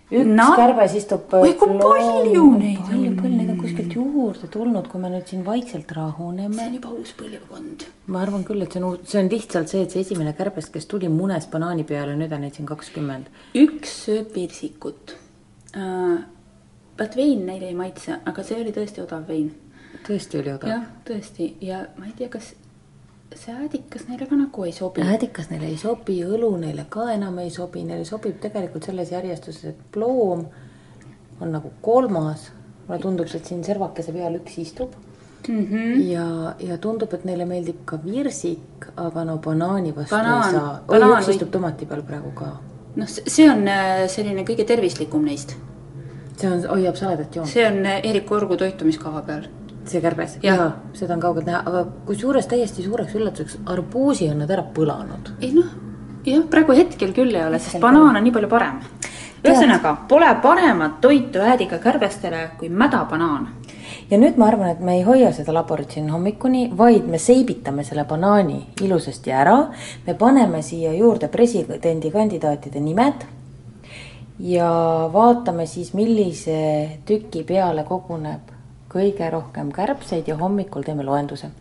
Üks Nad... kärbes istub. oi, kui palju neid on. palju põlli, neid on kuskilt juurde tulnud, kui me nüüd siin vaikselt rahuneme. see on juba uus põlvkond. ma arvan küll, et see on uus, see on lihtsalt see, et see esimene kärbes, kes tuli, munes banaani peale, nüüd on neid siin kakskümmend. üks sööb pirsikut uh vaat vein neile ei maitse, aga see oli tõesti odav vein. tõesti oli odav? jah, tõesti ja ma ei tea, kas see äädikas neile ka nagu ei sobi. äädikas neile ei sobi, õlu neile ka enam ei sobi, neile sobib tegelikult selles järjestuses, et ploom on nagu kolmas. mulle tundub, et siin servakese peal üks istub mm. -hmm. ja, ja tundub, et neile meeldib ka virsik, aga no banaani vastu banaan, ei saa. oi, üks istub tomati peal praegu ka. noh, see on äh, selline kõige tervislikum neist see on, hoiab saladat joont. see on Eeriku Orgu toitumiskava peal. See kärbes? jaa, seda on kaugelt näha, aga kusjuures täiesti suureks üllatuseks, arbuusi on nad ära põlanud. ei noh, jah, praegu hetkel küll ei ole, sest banaan on nii palju parem. ühesõnaga, pole paremat toitu äädiga kärbestele kui mäda banaan ja nüüd ma arvan, et me ei hoia seda laborit siin hommikuni, vaid me seibitame selle banaani ilusasti ära. me paneme siia juurde presidendikandidaatide nimed ja vaatame siis, millise tüki peale koguneb kõige rohkem kärbseid ja hommikul teeme loenduse.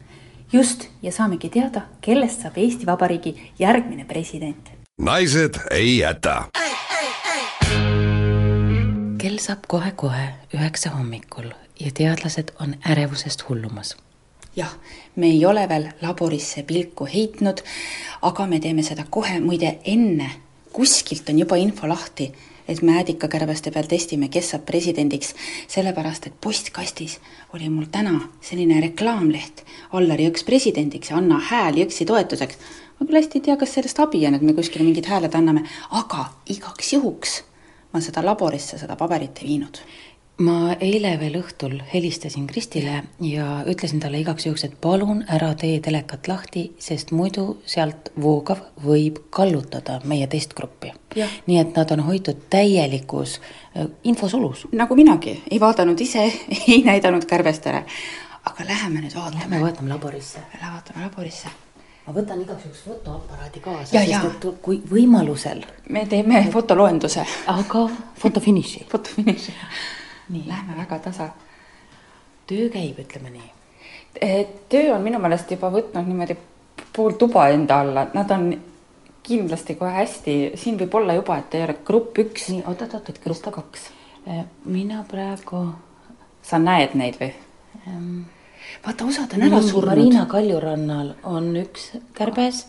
just, ja saamegi teada, kellest saab Eesti Vabariigi järgmine president. naised ei jäta. kell saab kohe-kohe üheksa hommikul ja teadlased on ärevusest hullumas jah, me ei ole veel laborisse pilku heitnud, aga me teeme seda kohe, muide enne kuskilt on juba info lahti et me äädikakärbeste peal testime, kes saab presidendiks, sellepärast et postkastis oli mul täna selline reklaamleht Allar Jõks presidendiks ja anna hääl Jõksi toetuseks. ma küll hästi ei tea, kas sellest abi on, et me kuskile mingid hääled anname, aga igaks juhuks ma seda laborisse seda paberit ei viinud ma eile veel õhtul helistasin Kristile ja ütlesin talle igaks juhuks, et palun ära tee telekat lahti, sest muidu sealt voogav võib kallutada meie testgruppi. nii et nad on hoitud täielikus äh, infosulus. nagu minagi, ei vaadanud ise, ei näidanud kärbestele. aga läheme nüüd vaatame. Lähme vaatame laborisse. Lähme vaatame laborisse ma võtan igaks juhuks fotoaparaadi kaasa, sest et kui võimalusel. me teeme fotoloenduse. aga fotofiniši. fotofiniši lähme väga tasa. töö käib, ütleme nii. Eh, töö on minu meelest juba võtnud niimoodi pool tuba enda alla, nad on kindlasti kohe hästi, siin võib olla juba, et ei ole grupp üks. nii, oot-oot-oot, et grupp kaks. Eh, mina praegu. sa näed neid või ähm,? vaata, osad on ära surnud. Marina Kaljurannal on üks kärbes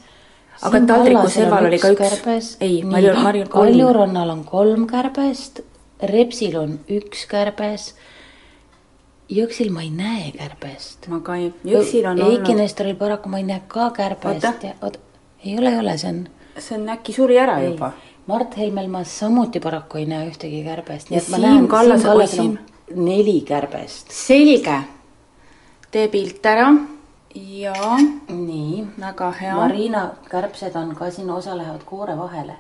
aga taldriku serval oli ka üks. ei, Marju, Marju. Kaljurannal on kolm kärbest Repsil on üks kärbes. Jõksil ma ei näe kärbest. ma ka ei, Jõksil on Eiki olnud, Nestoril paraku ma ei näe ka kärbest Oota. ei ole, ei ole, see on see on äkki suri ära ei juba., Mart Helmel ma samuti paraku ei näe ühtegi kärbest, Ja Siim Siim Kallasel oi, on neli kärbest. selge. tee pilt ära ja nii, väga hea. Marina kärbsed on ka siin, osa lähevad koore vahele.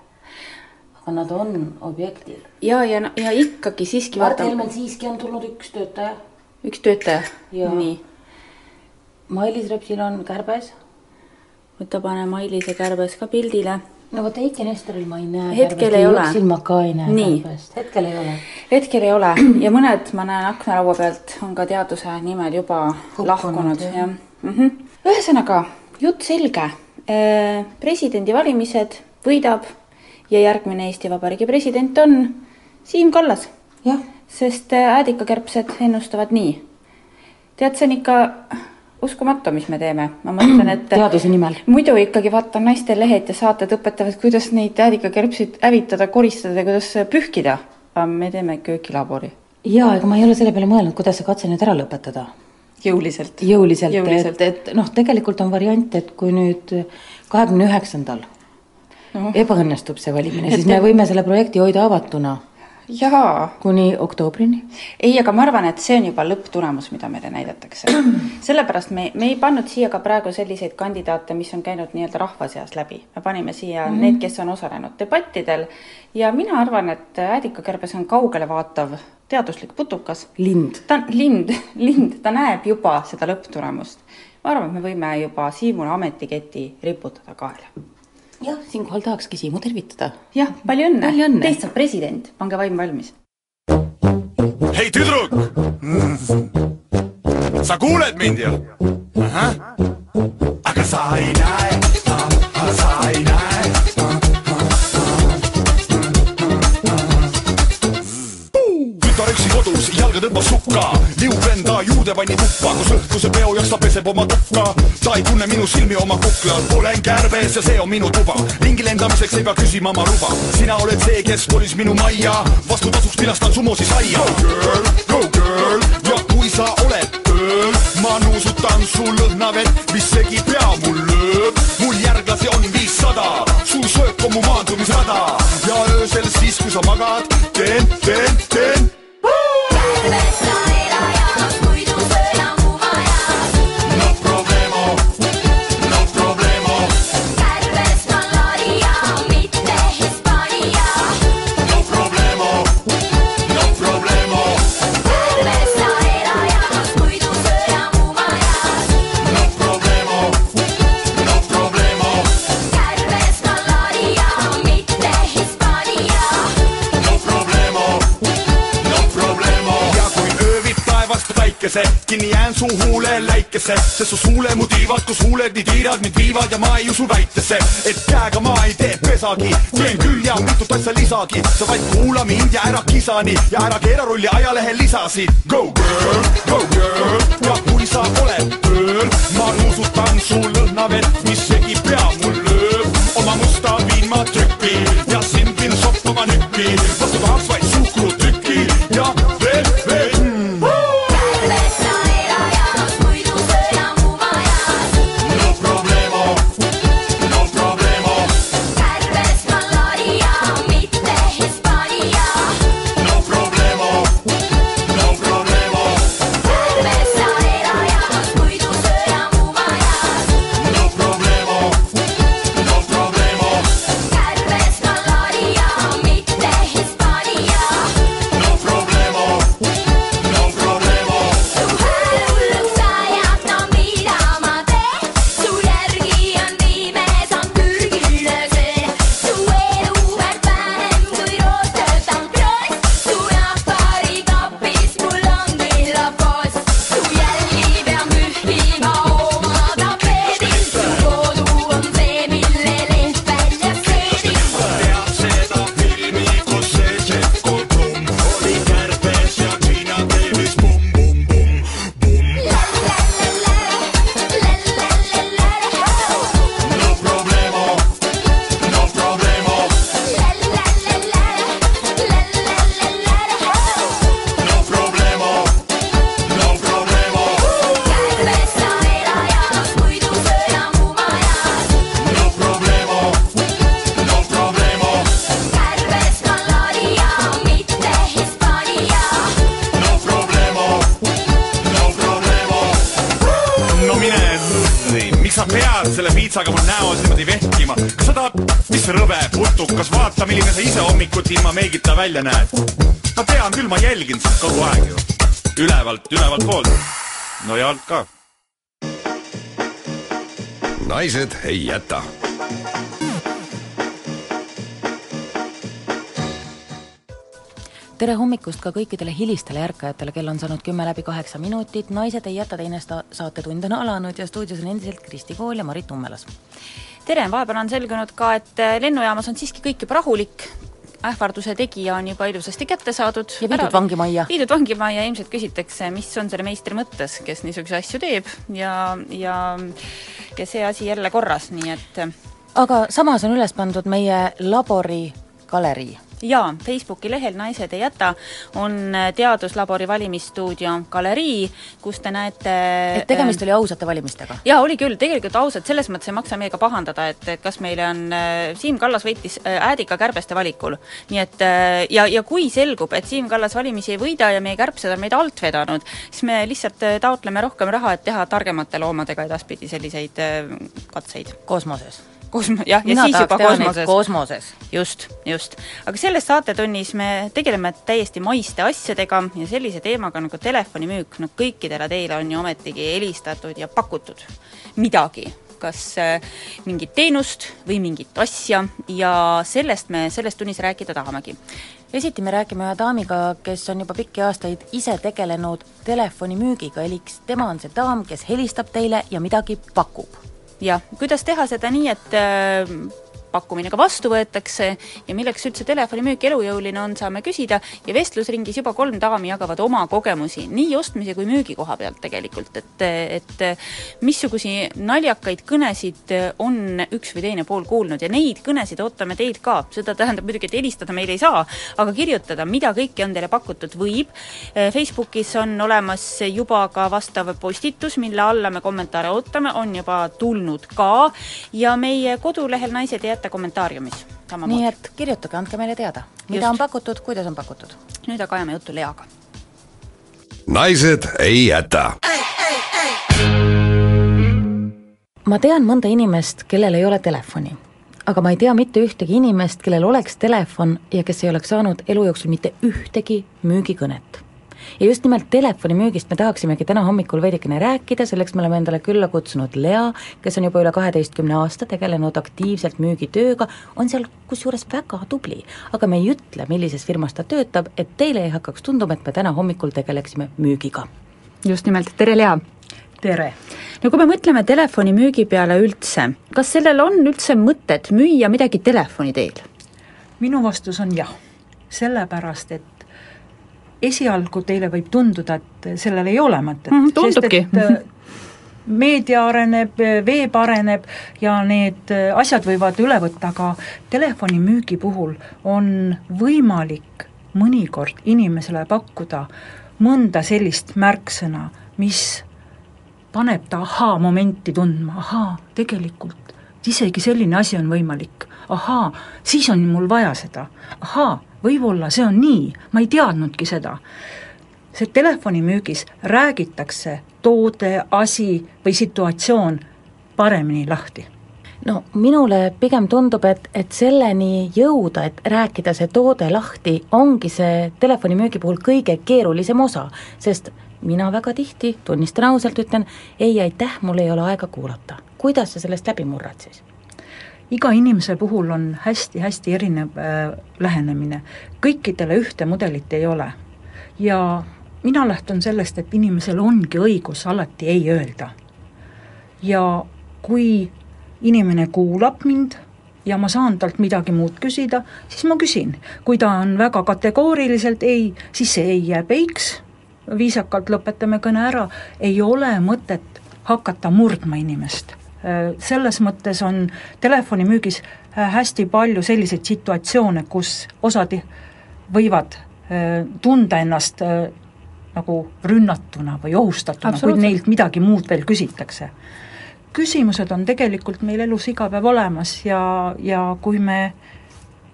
Aga nad on objektil. ja, ja, ja ikkagi siiski Mart Helmel siiski on tulnud üks töötaja. üks töötaja, nii, Mailis Repsil on kärbes. võta, pane Mailise kärbes ka pildile. no vot Eiki Nestoril ma ei näe. Hetkel ei ole. Jõksil ma ka ei näe Nii. hetkel ei ole. hetkel ei ole ja mõned ma näen aknalaua pealt on ka teaduse nimel juba Hukkunud, lahkunud jah. jah mm -hmm.. ühesõnaga jutt selge. presidendivalimised võidab ja järgmine Eesti Vabariigi president on Siim Kallas, sest äh, äädikakärbsed ennustavad nii. tead, see on ikka uskumatu, mis me teeme, ma mõtlen, et teaduse nimel. muidu ikkagi vaatan naiste lehed ja saated õpetavad, kuidas neid äädikakärbseid hävitada, koristada ja kuidas pühkida. aga me teeme köögilabori. jaa, ega ma ei ole selle peale mõelnud, kuidas see katse nüüd ära lõpetada. jõuliselt. jõuliselt, Jõuliselt. et, et noh, tegelikult on variant, et kui nüüd kahekümne üheksandal Noh. ebaõnnestub see valimine, siis me võime selle projekti hoida avatuna jaa, kuni oktoobrini. ei, aga ma arvan, et see on juba lõpptulemus, mida meile näidatakse. sellepärast me, me ei pannud siia ka praegu selliseid kandidaate, mis on käinud nii-öelda rahva seas läbi. me panime siia mm -hmm. need, kes on osalenud debattidel ja mina arvan, et äädikakärbes on kaugelevaatav teaduslik putukas. lind. ta on lind, lind, ta näeb juba seda lõpptulemust. ma arvan, et me võime juba Siimule ametiketi riputada kaela. jah, siinkohal tahakski Siimu tervitada. jah, palju õnne, Palju õnne. Teist saab president, pange vaim valmis. hei tüdruk mm.. sa kuuled mind ju? aga sa ei näe, sa ei näe. tütar üksi kodus, jalga tõmbas sukka, liub enda juurde vanni tuppa, kus õhtuse peo jooksul ta peseb oma tukka. ta ei tunne minu silmi oma kuklal, olen kärbes ja see on minu tuba. ringi lendamiseks ei pea küsima ma luba. sina oled see, kes kolis minu majja, vastutasuks pilastan sumosi saia. Go girl, go girl ja kui sa oled ööl, ma nuusutan su lõhnavett, mis segi pea mul lööb. mul järglasi on viissada, su söök on mu maandumisrada ja öösel siis, kui sa magad, teen, teen, teen no päikese, kinni jään su huule läikesse, sest su suule mu tiivad, kus huuled nii tiirad mind viivad ja ma ei usu väitesse, et käega ma ei tee pesagi, teen küll ja mitut asja lisagi, sa vaid kuula mind ja ära kisa nii ja ära keera rulli ajalehe lisasid. Go girl, go girl. Ja kui sa oled ööl, ma nuusutan su lõhnavett, mis segi pea mul lööb, oma musta viin ma trüki ja sind viin soppama nüki, vastu tahaks vaid suhkrutükki ja välja näed. ma tean küll, ma jälgin sind kogu aeg ju. ülevalt, ülevalt poolt. no ja alt ka. naised ei jäta tere hommikust ka kõikidele hilistele ärkajatele, kell on saanud kümme läbi kaheksa minutit, Naised ei jäta teine saatetund on alanud ja stuudios on endiselt Kristi Kool ja Marit Nummelas. tere, vahepeal on selgunud ka, et lennujaamas on siiski kõik juba rahulik, ähvarduse tegija on juba ilusasti kätte saadud. ja viidud vangimajja. viidud vangimajja, ilmselt küsitakse, mis on selle meistri mõttes, kes niisuguseid asju teeb ja, ja kes see asi jälle korras, nii et aga samas on üles pandud meie labori galerii jaa, Facebooki lehel Naised ei jäta on äh, Teaduslabori valimisstuudio galerii, kus te näete et tegemist oli ausate valimistega? jaa, oli küll, tegelikult ausad, selles mõttes ei maksa meiega pahandada, et, et kas meile on, äh, Siim Kallas võitis äh, Äädika kärbeste valikul. nii et ja, ja kui selgub, et Siim Kallas valimisi ei võida ja meie kärbsed on meid alt vedanud, siis me lihtsalt taotleme rohkem raha, et teha targemate loomadega edaspidi selliseid katseid. kosmoses kosmo-, jah, ja siis juba kosmoses. kosmoses. just, just. aga selles saatetunnis me tegeleme täiesti maiste asjadega ja sellise teemaga nagu telefonimüük, no kõikidele teile on ju ometigi helistatud ja pakutud midagi kas äh, mingit teenust või mingit asja ja sellest me selles tunnis rääkida tahamegi. esiti me räägime ühe daamiga, kes on juba pikki aastaid ise tegelenud telefonimüügiga, elik tema on see daam, kes helistab teile ja midagi pakub jah, kuidas teha seda nii, et äh, pakkumine ka vastu võetakse ja milleks üldse telefonimüük elujõuline on, saame küsida. Ja vestlusringis juba kolm daami jagavad oma kogemusi nii ostmise kui müügi koha pealt tegelikult, et, et missugusi naljakaid kõnesid on üks või teine pool kuulnud. Ja neid kõnesid ootame teilt ka, seda tähendab muidugi, et helistada meile ei saa, aga kirjutada, mida kõike on teile pakutud, võib. Facebookis on olemas juba ka vastav postitus, mille alla me kommentaare ootame, on juba tulnud ka. Ja meie kodulehel Naised ja jätta kommentaariumis. nii et kirjutage, andke meile teada, mida Just. on pakutud, kuidas on pakutud. nüüd aga ajame juttu Leaga. naised ei jäta. ma tean mõnda inimest, kellel ei ole telefoni aga ma ei tea mitte ühtegi inimest, kellel oleks telefon ja kes ei oleks saanud elu jooksul mitte ühtegi müügikõnet ja just nimelt telefonimüügist me tahaksimegi täna hommikul veidikene rääkida, selleks me oleme endale külla kutsunud Lea, kes on juba üle kaheteistkümne aasta tegelenud aktiivselt müügitööga, on seal kusjuures väga tubli. aga me ei ütle, millises firmas ta töötab, et teile ei hakkaks tunduma, et me täna hommikul tegeleksime müügiga. just nimelt, tere Lea! tere! no kui me mõtleme telefonimüügi peale üldse, kas sellel on üldse mõtet müüa midagi telefoni teel? minu vastus on jah, sellepärast et esialgu teile võib tunduda, et sellel ei ole mõtet mm,. tundubki. Äh, meedia areneb, veeb areneb ja need äh, asjad võivad üle võtta, aga telefonimüügi puhul on võimalik mõnikord inimesele pakkuda mõnda sellist märksõna, mis paneb ta ahaa-momenti tundma, ahaa, tegelikult isegi selline asi on võimalik, ahaa, siis on mul vaja seda, ahaa, võib-olla see on nii, ma ei teadnudki seda. see telefonimüügis räägitakse toode, asi või situatsioon paremini lahti no minule pigem tundub, et, et selleni jõuda, et rääkida see toode lahti, ongi see telefonimüügi puhul kõige keerulisem osa, sest mina väga tihti, tunnistan ausalt, ütlen ei aitäh, mul ei ole aega kuulata. kuidas sa sellest läbi murrad siis? Iga inimese puhul on hästi-hästi erinev äh, lähenemine, kõikidele ühte mudelit ei ole. ja mina lähtun sellest, et inimesel ongi õigus alati ei öelda. ja kui inimene kuulab mind ja ma saan talt midagi muud küsida, siis ma küsin. kui ta on väga kategooriliselt ei, siis see ei jääb eiks, viisakalt lõpetame kõne ära, ei ole mõtet hakata murdma inimest selles mõttes on telefonimüügis äh, hästi palju selliseid situatsioone, kus osad võivad äh, tunda ennast nagu rünnatuna või ohustatuna, kui neilt midagi muud veel küsitakse. küsimused on tegelikult meil elus iga päev olemas ja, ja kui me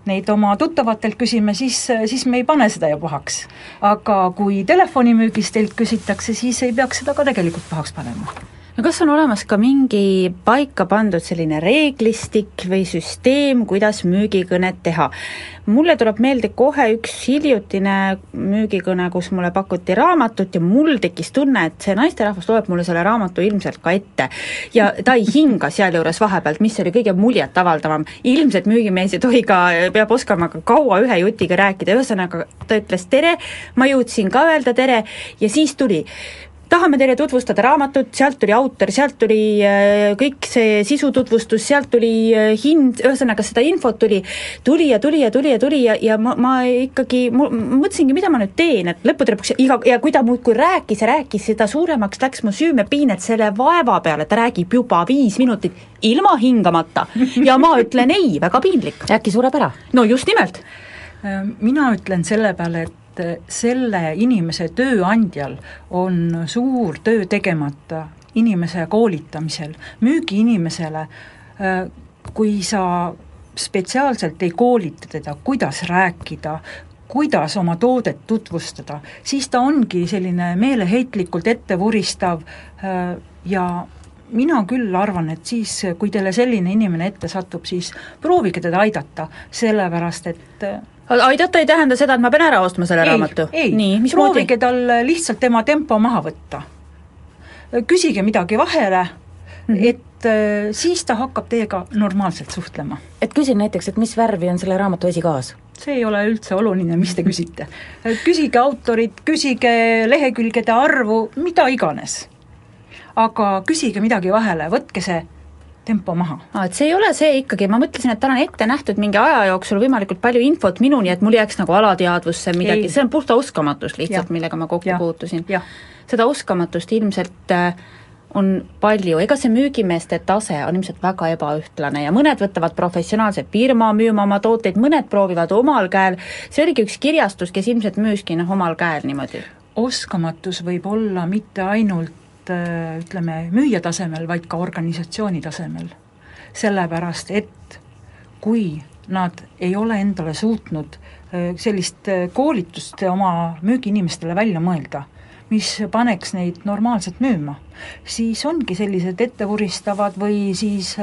neid oma tuttavatelt küsime, siis, siis me ei pane seda ju pahaks. aga kui telefonimüügis teilt küsitakse, siis ei peaks seda ka tegelikult pahaks panema no kas on olemas ka mingi paika pandud selline reeglistik või süsteem, kuidas müügikõnet teha? mulle tuleb meelde kohe üks hiljutine müügikõne, kus mulle pakuti raamatut ja mul tekkis tunne, et see naisterahvas loeb mulle selle raamatu ilmselt ka ette. ja ta ei hinga sealjuures vahepealt, mis oli kõige muljetavaldavam. ilmselt müügimees ei tohi ka, peab oskama ka kaua ühe jutiga rääkida, ühesõnaga ta ütles tere, ma jõudsin ka öelda tere ja siis tuli tahame teile tutvustada raamatut, sealt tuli autor, sealt tuli äh, kõik see sisututvustus, sealt tuli äh, hind, ühesõnaga seda infot tuli, tuli ja tuli ja tuli ja tuli ja, ja ma, ma ikkagi, mõtlesingi, mida ma nüüd teen, et lõppude lõpuks iga, ja kui ta muudkui rääkis ja rääkis, seda suuremaks läks mu süümepiin, et selle vaeva peale ta räägib juba viis minutit ilma hingamata ja ma ütlen ei, väga piinlik. äkki sureb ära? no just nimelt. mina ütlen selle peale, et et selle inimese tööandjal on suur töö tegemata inimese koolitamisel, müügiinimesele, äh, kui sa spetsiaalselt ei koolita teda, kuidas rääkida, kuidas oma toodet tutvustada, siis ta ongi selline meeleheitlikult ettevuristav äh, ja mina küll arvan, et siis, kui teile selline inimene ette satub, siis proovige teda aidata, sellepärast et äh, aidata ei tähenda seda, et ma pean ära ostma selle ei, raamatu? nii, proovige tal lihtsalt tema tempo maha võtta. küsige midagi vahele mm, -hmm. et äh, siis ta hakkab teiega normaalselt suhtlema. et küsin näiteks, et mis värvi on selle raamatu esikaas? see ei ole üldse oluline, mis te küsite. küsige autorit, küsige lehekülgede arvu, mida iganes. aga küsige midagi vahele, võtke see tempo maha. aa, et see ei ole see ikkagi, ma mõtlesin, et tal on ette nähtud mingi aja jooksul võimalikult palju infot minuni, et mul jääks nagu alateadvusse midagi, see on puhta oskamatus lihtsalt, millega ma kokku ja. puutusin. seda oskamatust ilmselt äh, on palju, ega see müügimeeste tase on ilmselt väga ebaühtlane ja mõned võtavad professionaalse firma müüma oma tooteid, mõned proovivad omal käel, see oligi üks kirjastus, kes ilmselt müüski noh, omal käel niimoodi. oskamatus võib olla mitte ainult Äh, ütleme, müüja tasemel, vaid ka organisatsiooni tasemel. sellepärast, et kui nad ei ole endale suutnud äh, sellist äh, koolitust oma müügiinimestele välja mõelda, mis paneks neid normaalselt müüma, siis ongi sellised ettevuristavad või siis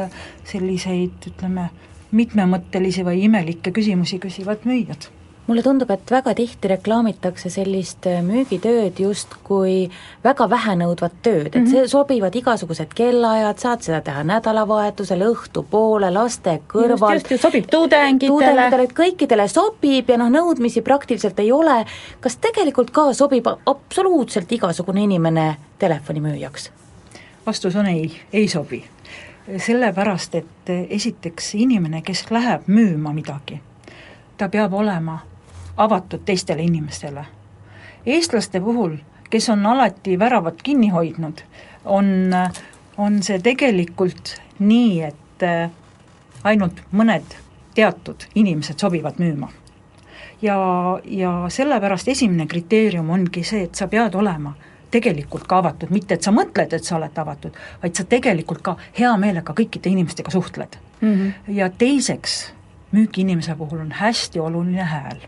selliseid, ütleme, mitmemõttelisi või imelikke küsimusi küsivad müüjad mulle tundub, et väga tihti reklaamitakse sellist äh, müügitööd justkui väga vähenõudvat tööd, et mm -hmm. see sobivad igasugused kellaajad, saad seda teha nädalavahetusel, õhtupoole, laste kõrval. sobib tudengitele. tudengitele, et kõikidele sobib ja noh, nõudmisi praktiliselt ei ole. kas tegelikult ka sobib absoluutselt igasugune inimene telefonimüüjaks? vastus on ei, ei sobi. sellepärast, et esiteks inimene, kes läheb müüma midagi, ta peab olema avatud teistele inimestele. eestlaste puhul, kes on alati väravat kinni hoidnud, on, on see tegelikult nii, et äh, ainult mõned teatud inimesed sobivad müüma. ja, ja sellepärast esimene kriteerium ongi see, et sa pead olema tegelikult ka avatud, mitte et sa mõtled, et sa oled avatud, vaid sa tegelikult ka hea meelega kõikide inimestega suhtled mm. -hmm. ja teiseks, müügiinimese puhul on hästi oluline hääl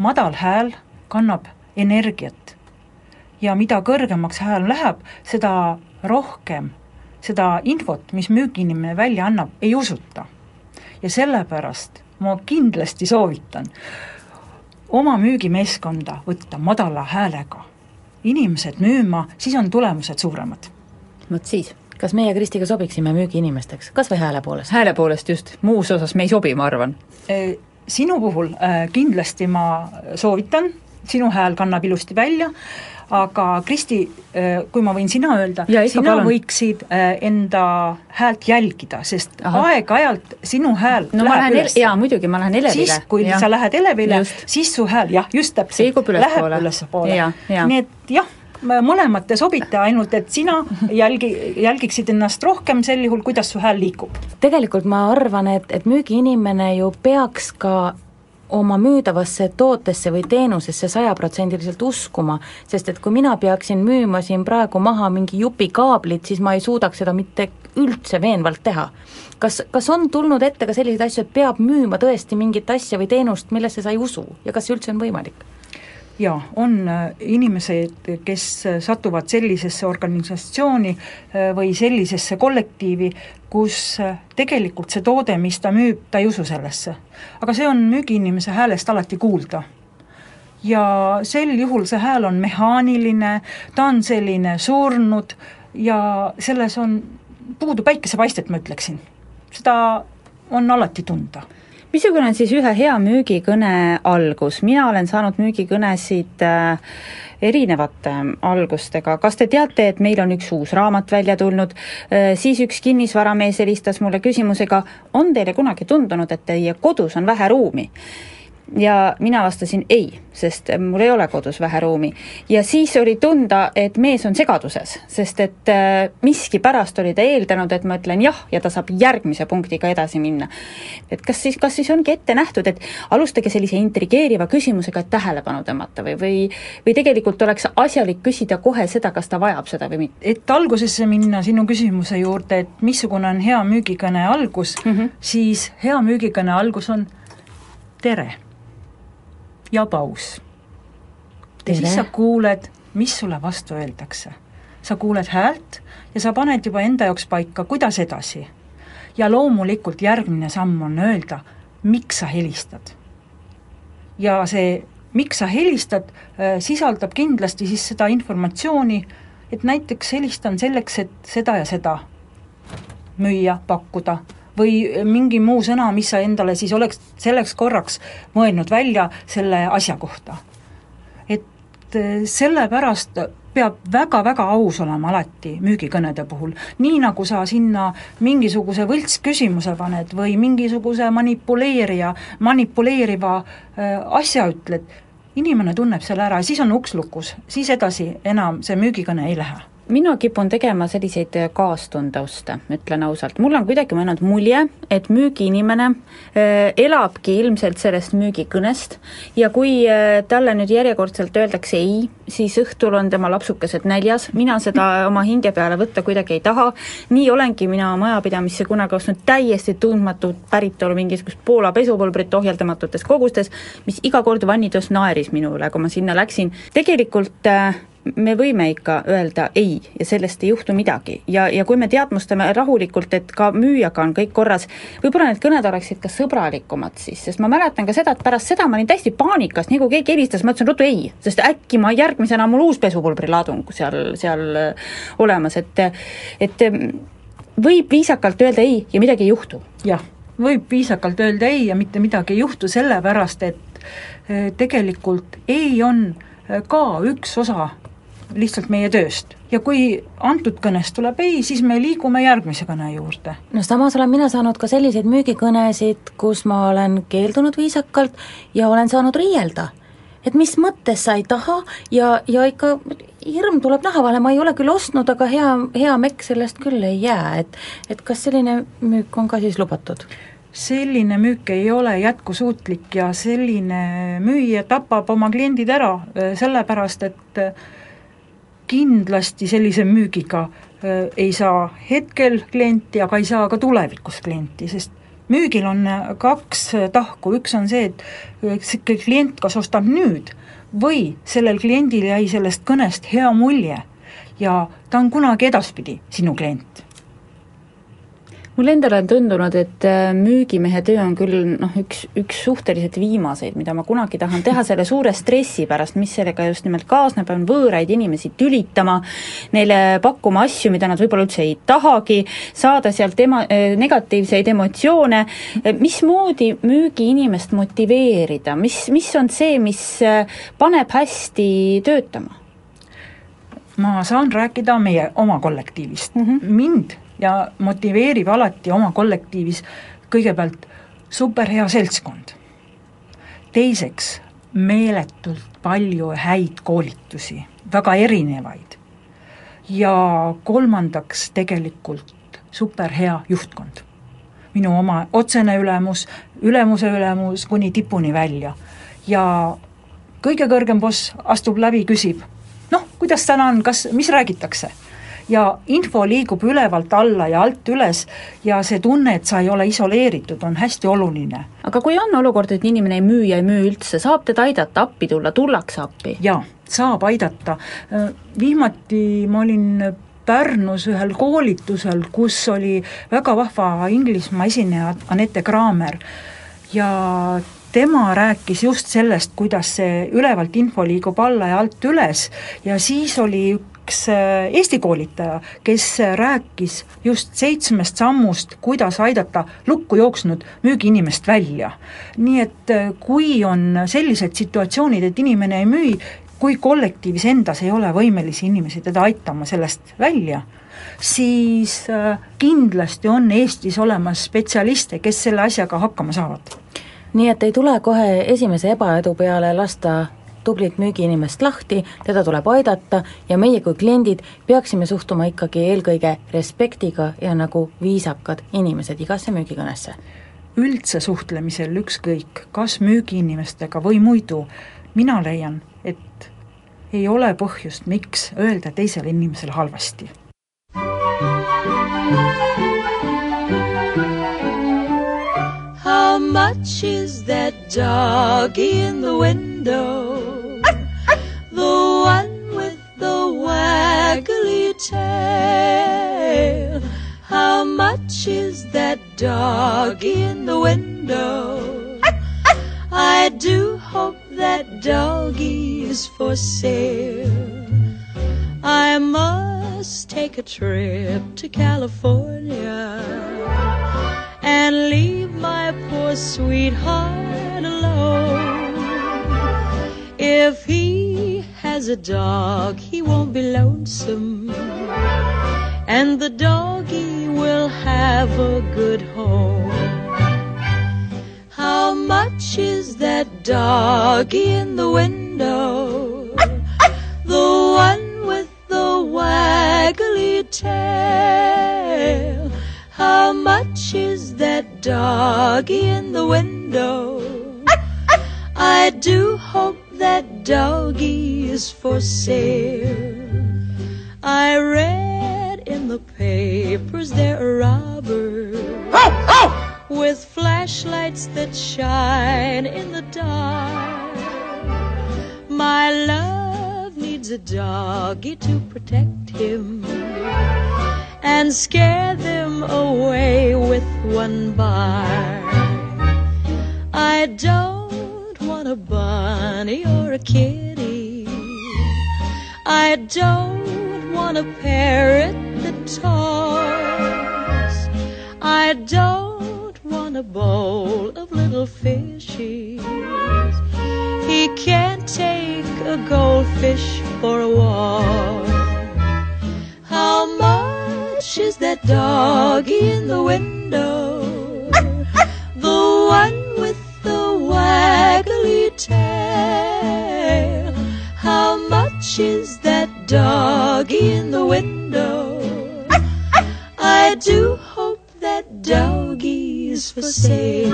madal hääl kannab energiat. ja mida kõrgemaks hääl läheb, seda rohkem seda infot, mis müügiinimene välja annab, ei usuta. ja sellepärast ma kindlasti soovitan oma müügimeeskonda võtta madala häälega inimesed müüma, siis on tulemused suuremad. vot siis kas meie Kristiga sobiksime müügiinimesteks, kas või hääle poolest? hääle poolest just, muus osas me ei sobi, ma arvan sinu puhul äh, kindlasti ma soovitan, sinu hääl kannab ilusti välja, aga Kristi, äh, kui ma võin sina öelda, sina palun. võiksid äh, enda häält jälgida, sest aeg-ajalt sinu hääl no läheb üles. jaa, muidugi, ma lähen elevile. siis, kui ja. sa lähed elevile, siis su hääl, jah, just täpselt, läheb ülespoole. nii et jah mõlemad te sobite, ainult et sina jälgi, jälgiksid ennast rohkem sel juhul, kuidas su hääl liigub. tegelikult ma arvan, et, et müügiinimene ju peaks ka oma müüdavasse tootesse või teenusesse sajaprotsendiliselt uskuma, sest et kui mina peaksin müüma siin praegu maha mingi jupi kaablit, siis ma ei suudaks seda mitte üldse veenvalt teha. kas, kas on tulnud ette ka selliseid asju, et peab müüma tõesti mingit asja või teenust, millesse sa ei usu ja kas see üldse on võimalik? Jaa, on äh, inimesed, kes satuvad sellisesse organisatsiooni äh, või sellisesse kollektiivi, kus äh, tegelikult see toode, mis ta müüb, ta ei usu sellesse. aga see on müügiinimese häälest alati kuulda ja sel juhul see hääl on mehaaniline, ta on selline surnud ja selles on puudu päikesepaistet, ma ütleksin. seda on alati tunda missugune on siis ühe hea müügikõne algus, mina olen saanud müügikõnesid äh, erinevate algustega, kas te teate, et meil on üks uus raamat välja tulnud, äh, siis üks kinnisvaramees helistas mulle küsimusega, on teile kunagi tundunud, et teie kodus on vähe ruumi? Ja mina vastasin ei, sest mul ei ole kodus vähe ruumi. ja siis oli tunda, et mees on segaduses, sest et äh, miskipärast oli ta eeldanud, et ma ütlen jah, ja ta saab järgmise punktiga edasi minna. et kas siis, kas siis ongi ette nähtud, et alustage sellise intrigeeriva küsimusega, et tähelepanu tõmmata või, või või tegelikult oleks asjalik küsida kohe seda, kas ta vajab seda või mitte? et algusesse minna sinu küsimuse juurde, et missugune on hea müügikõne algus mm, -hmm. siis hea müügikõne algus on tere ja paus. ja siis sa kuuled, mis sulle vastu öeldakse. sa kuuled häält ja sa paned juba enda jaoks paika, kuidas edasi. ja loomulikult järgmine samm on öelda, miks sa helistad. ja see, miks sa helistad, äh, sisaldab kindlasti siis seda informatsiooni, et näiteks helistan selleks, et seda ja seda müüa, pakkuda või mingi muu sõna, mis sa endale siis oleks selleks korraks mõelnud välja selle asja kohta. et eh, sellepärast peab väga-väga aus olema alati müügikõnede puhul, nii nagu sa sinna mingisuguse võltsküsimuse paned või mingisuguse manipuleerija, manipuleeriva äh, asja ütled, inimene tunneb selle ära ja siis on uks lukus, siis edasi enam see müügikõne ei lähe mina kipun tegema selliseid äh, kaastundauste, ütlen ausalt, mul on kuidagi mõelnud mulje, et müügiinimene äh, elabki ilmselt sellest müügikõnest ja kui äh, talle nüüd järjekordselt öeldakse ei, siis õhtul on tema lapsukesed näljas, mina seda oma hinge peale võtta kuidagi ei taha, nii olengi mina majapidamisse kunagi ostnud täiesti tundmatut päritolu mingisugust Poola pesupulbrit ohjeldamatutes kogustes, mis iga kord vannitöös naeris minu üle, kui ma sinna läksin, tegelikult me võime ikka öelda ei ja sellest ei juhtu midagi ja, ja kui me teadvustame rahulikult, et ka müüjaga on kõik korras, võib-olla need kõned oleksid ka sõbralikumad siis, sest ma mäletan ka seda, et pärast seda ma olin täiesti paanikas, nii kui keegi helistas, ma ütlesin ruttu ei, sest äkki ma järgmisena mul uus pesupulbriladung seal, seal äh, olemas, et et võib viisakalt öelda ei ja midagi ei juhtu. jah, võib viisakalt öelda ei ja mitte midagi ei juhtu, sellepärast et äh, tegelikult ei on äh, ka üks osa lihtsalt meie tööst. ja kui antud kõnest tuleb ei, siis me liigume järgmise kõne juurde. no samas olen mina saanud ka selliseid müügikõnesid, kus ma olen keeldunud viisakalt ja olen saanud riielda. et mis mõttes sa ei taha ja, ja ikka hirm tuleb naha vahele, ma ei ole küll ostnud, aga hea, hea mekk sellest küll ei jää, et et kas selline müük on ka siis lubatud? selline müük ei ole jätkusuutlik ja selline müüja tapab oma kliendid ära, sellepärast et kindlasti sellise müügiga äh, ei saa hetkel klienti, aga ei saa ka tulevikus klienti, sest müügil on äh, kaks äh, tahku, üks on see, et see klient kas ostab nüüd või sellel kliendil jäi sellest kõnest hea mulje ja ta on kunagi edaspidi sinu klient mulle endale on tundunud, et äh, müügimehe töö on küll noh, üks, üks suhteliselt viimaseid, mida ma kunagi tahan teha selle suure stressi pärast, mis sellega just nimelt kaasneb, on võõraid inimesi tülitama, neile pakkuma asju, mida nad võib-olla üldse ei tahagi, saada sealt ema-, äh, negatiivseid emotsioone, mismoodi müügiinimest motiveerida, mis, mis on see, mis äh, paneb hästi töötama? ma saan rääkida meie oma kollektiivist mm, -hmm. mind ja motiveerib alati oma kollektiivis kõigepealt superhea seltskond. teiseks, meeletult palju häid koolitusi, väga erinevaid. ja kolmandaks tegelikult superhea juhtkond. minu oma otsene ülemus, ülemuse ülemus kuni tipuni välja ja kõige kõrgem boss astub läbi, küsib noh, kuidas täna on, kas, mis räägitakse ja info liigub ülevalt alla ja alt üles ja see tunne, et sa ei ole isoleeritud, on hästi oluline. aga kui on olukord, et inimene ei müü ja ei müü üldse, saab teda aidata, appi tulla, tullakse appi? jaa, saab aidata. Viimati ma olin Pärnus ühel koolitusel, kus oli väga vahva Inglismaa esineja Anette Kraamer ja tema rääkis just sellest, kuidas see ülevalt info liigub alla ja alt üles ja siis oli üks äh, Eesti koolitaja, kes rääkis just seitsmest sammust, kuidas aidata lukku jooksnud müügiinimest välja. nii et äh, kui on sellised situatsioonid, et inimene ei müü, kui kollektiivis endas ei ole võimelisi inimesi teda aitama sellest välja, siis äh, kindlasti on Eestis olemas spetsialiste, kes selle asjaga hakkama saavad. nii et ei tule kohe esimese ebaedu peale lasta tublit müügiinimest lahti, teda tuleb aidata ja meie kui kliendid peaksime suhtuma ikkagi eelkõige respektiga ja nagu viisakad inimesed igasse müügikõnesse. üldse suhtlemisel ükskõik, kas müügiinimestega või muidu, mina leian, et ei ole põhjust, miks öelda teisele inimesele halvasti. How much is that doggy in the window? The one with the waggly tail. How much is that doggy in the window? I do hope that doggy is for sale. I must take a trip to California and leave my poor sweetheart alone. If he has a dog, he won't be lonesome, and the doggy will have a good home. How much is that doggy in the window? The one with the waggly tail. How much is that doggy in the window? I do hope that doggy is for sale. I read in the papers there are robbers with flashlights that shine in the dark. My love needs a doggy to protect him and scare them away with one bark. I don't want a bunny or a kitty. I don't want a parrot that talks. I don't want a bowl of little fishies. He can't take a goldfish for a walk. How much is that doggy in the window? The one much is that doggy in the window? I do hope that doggy's for sale.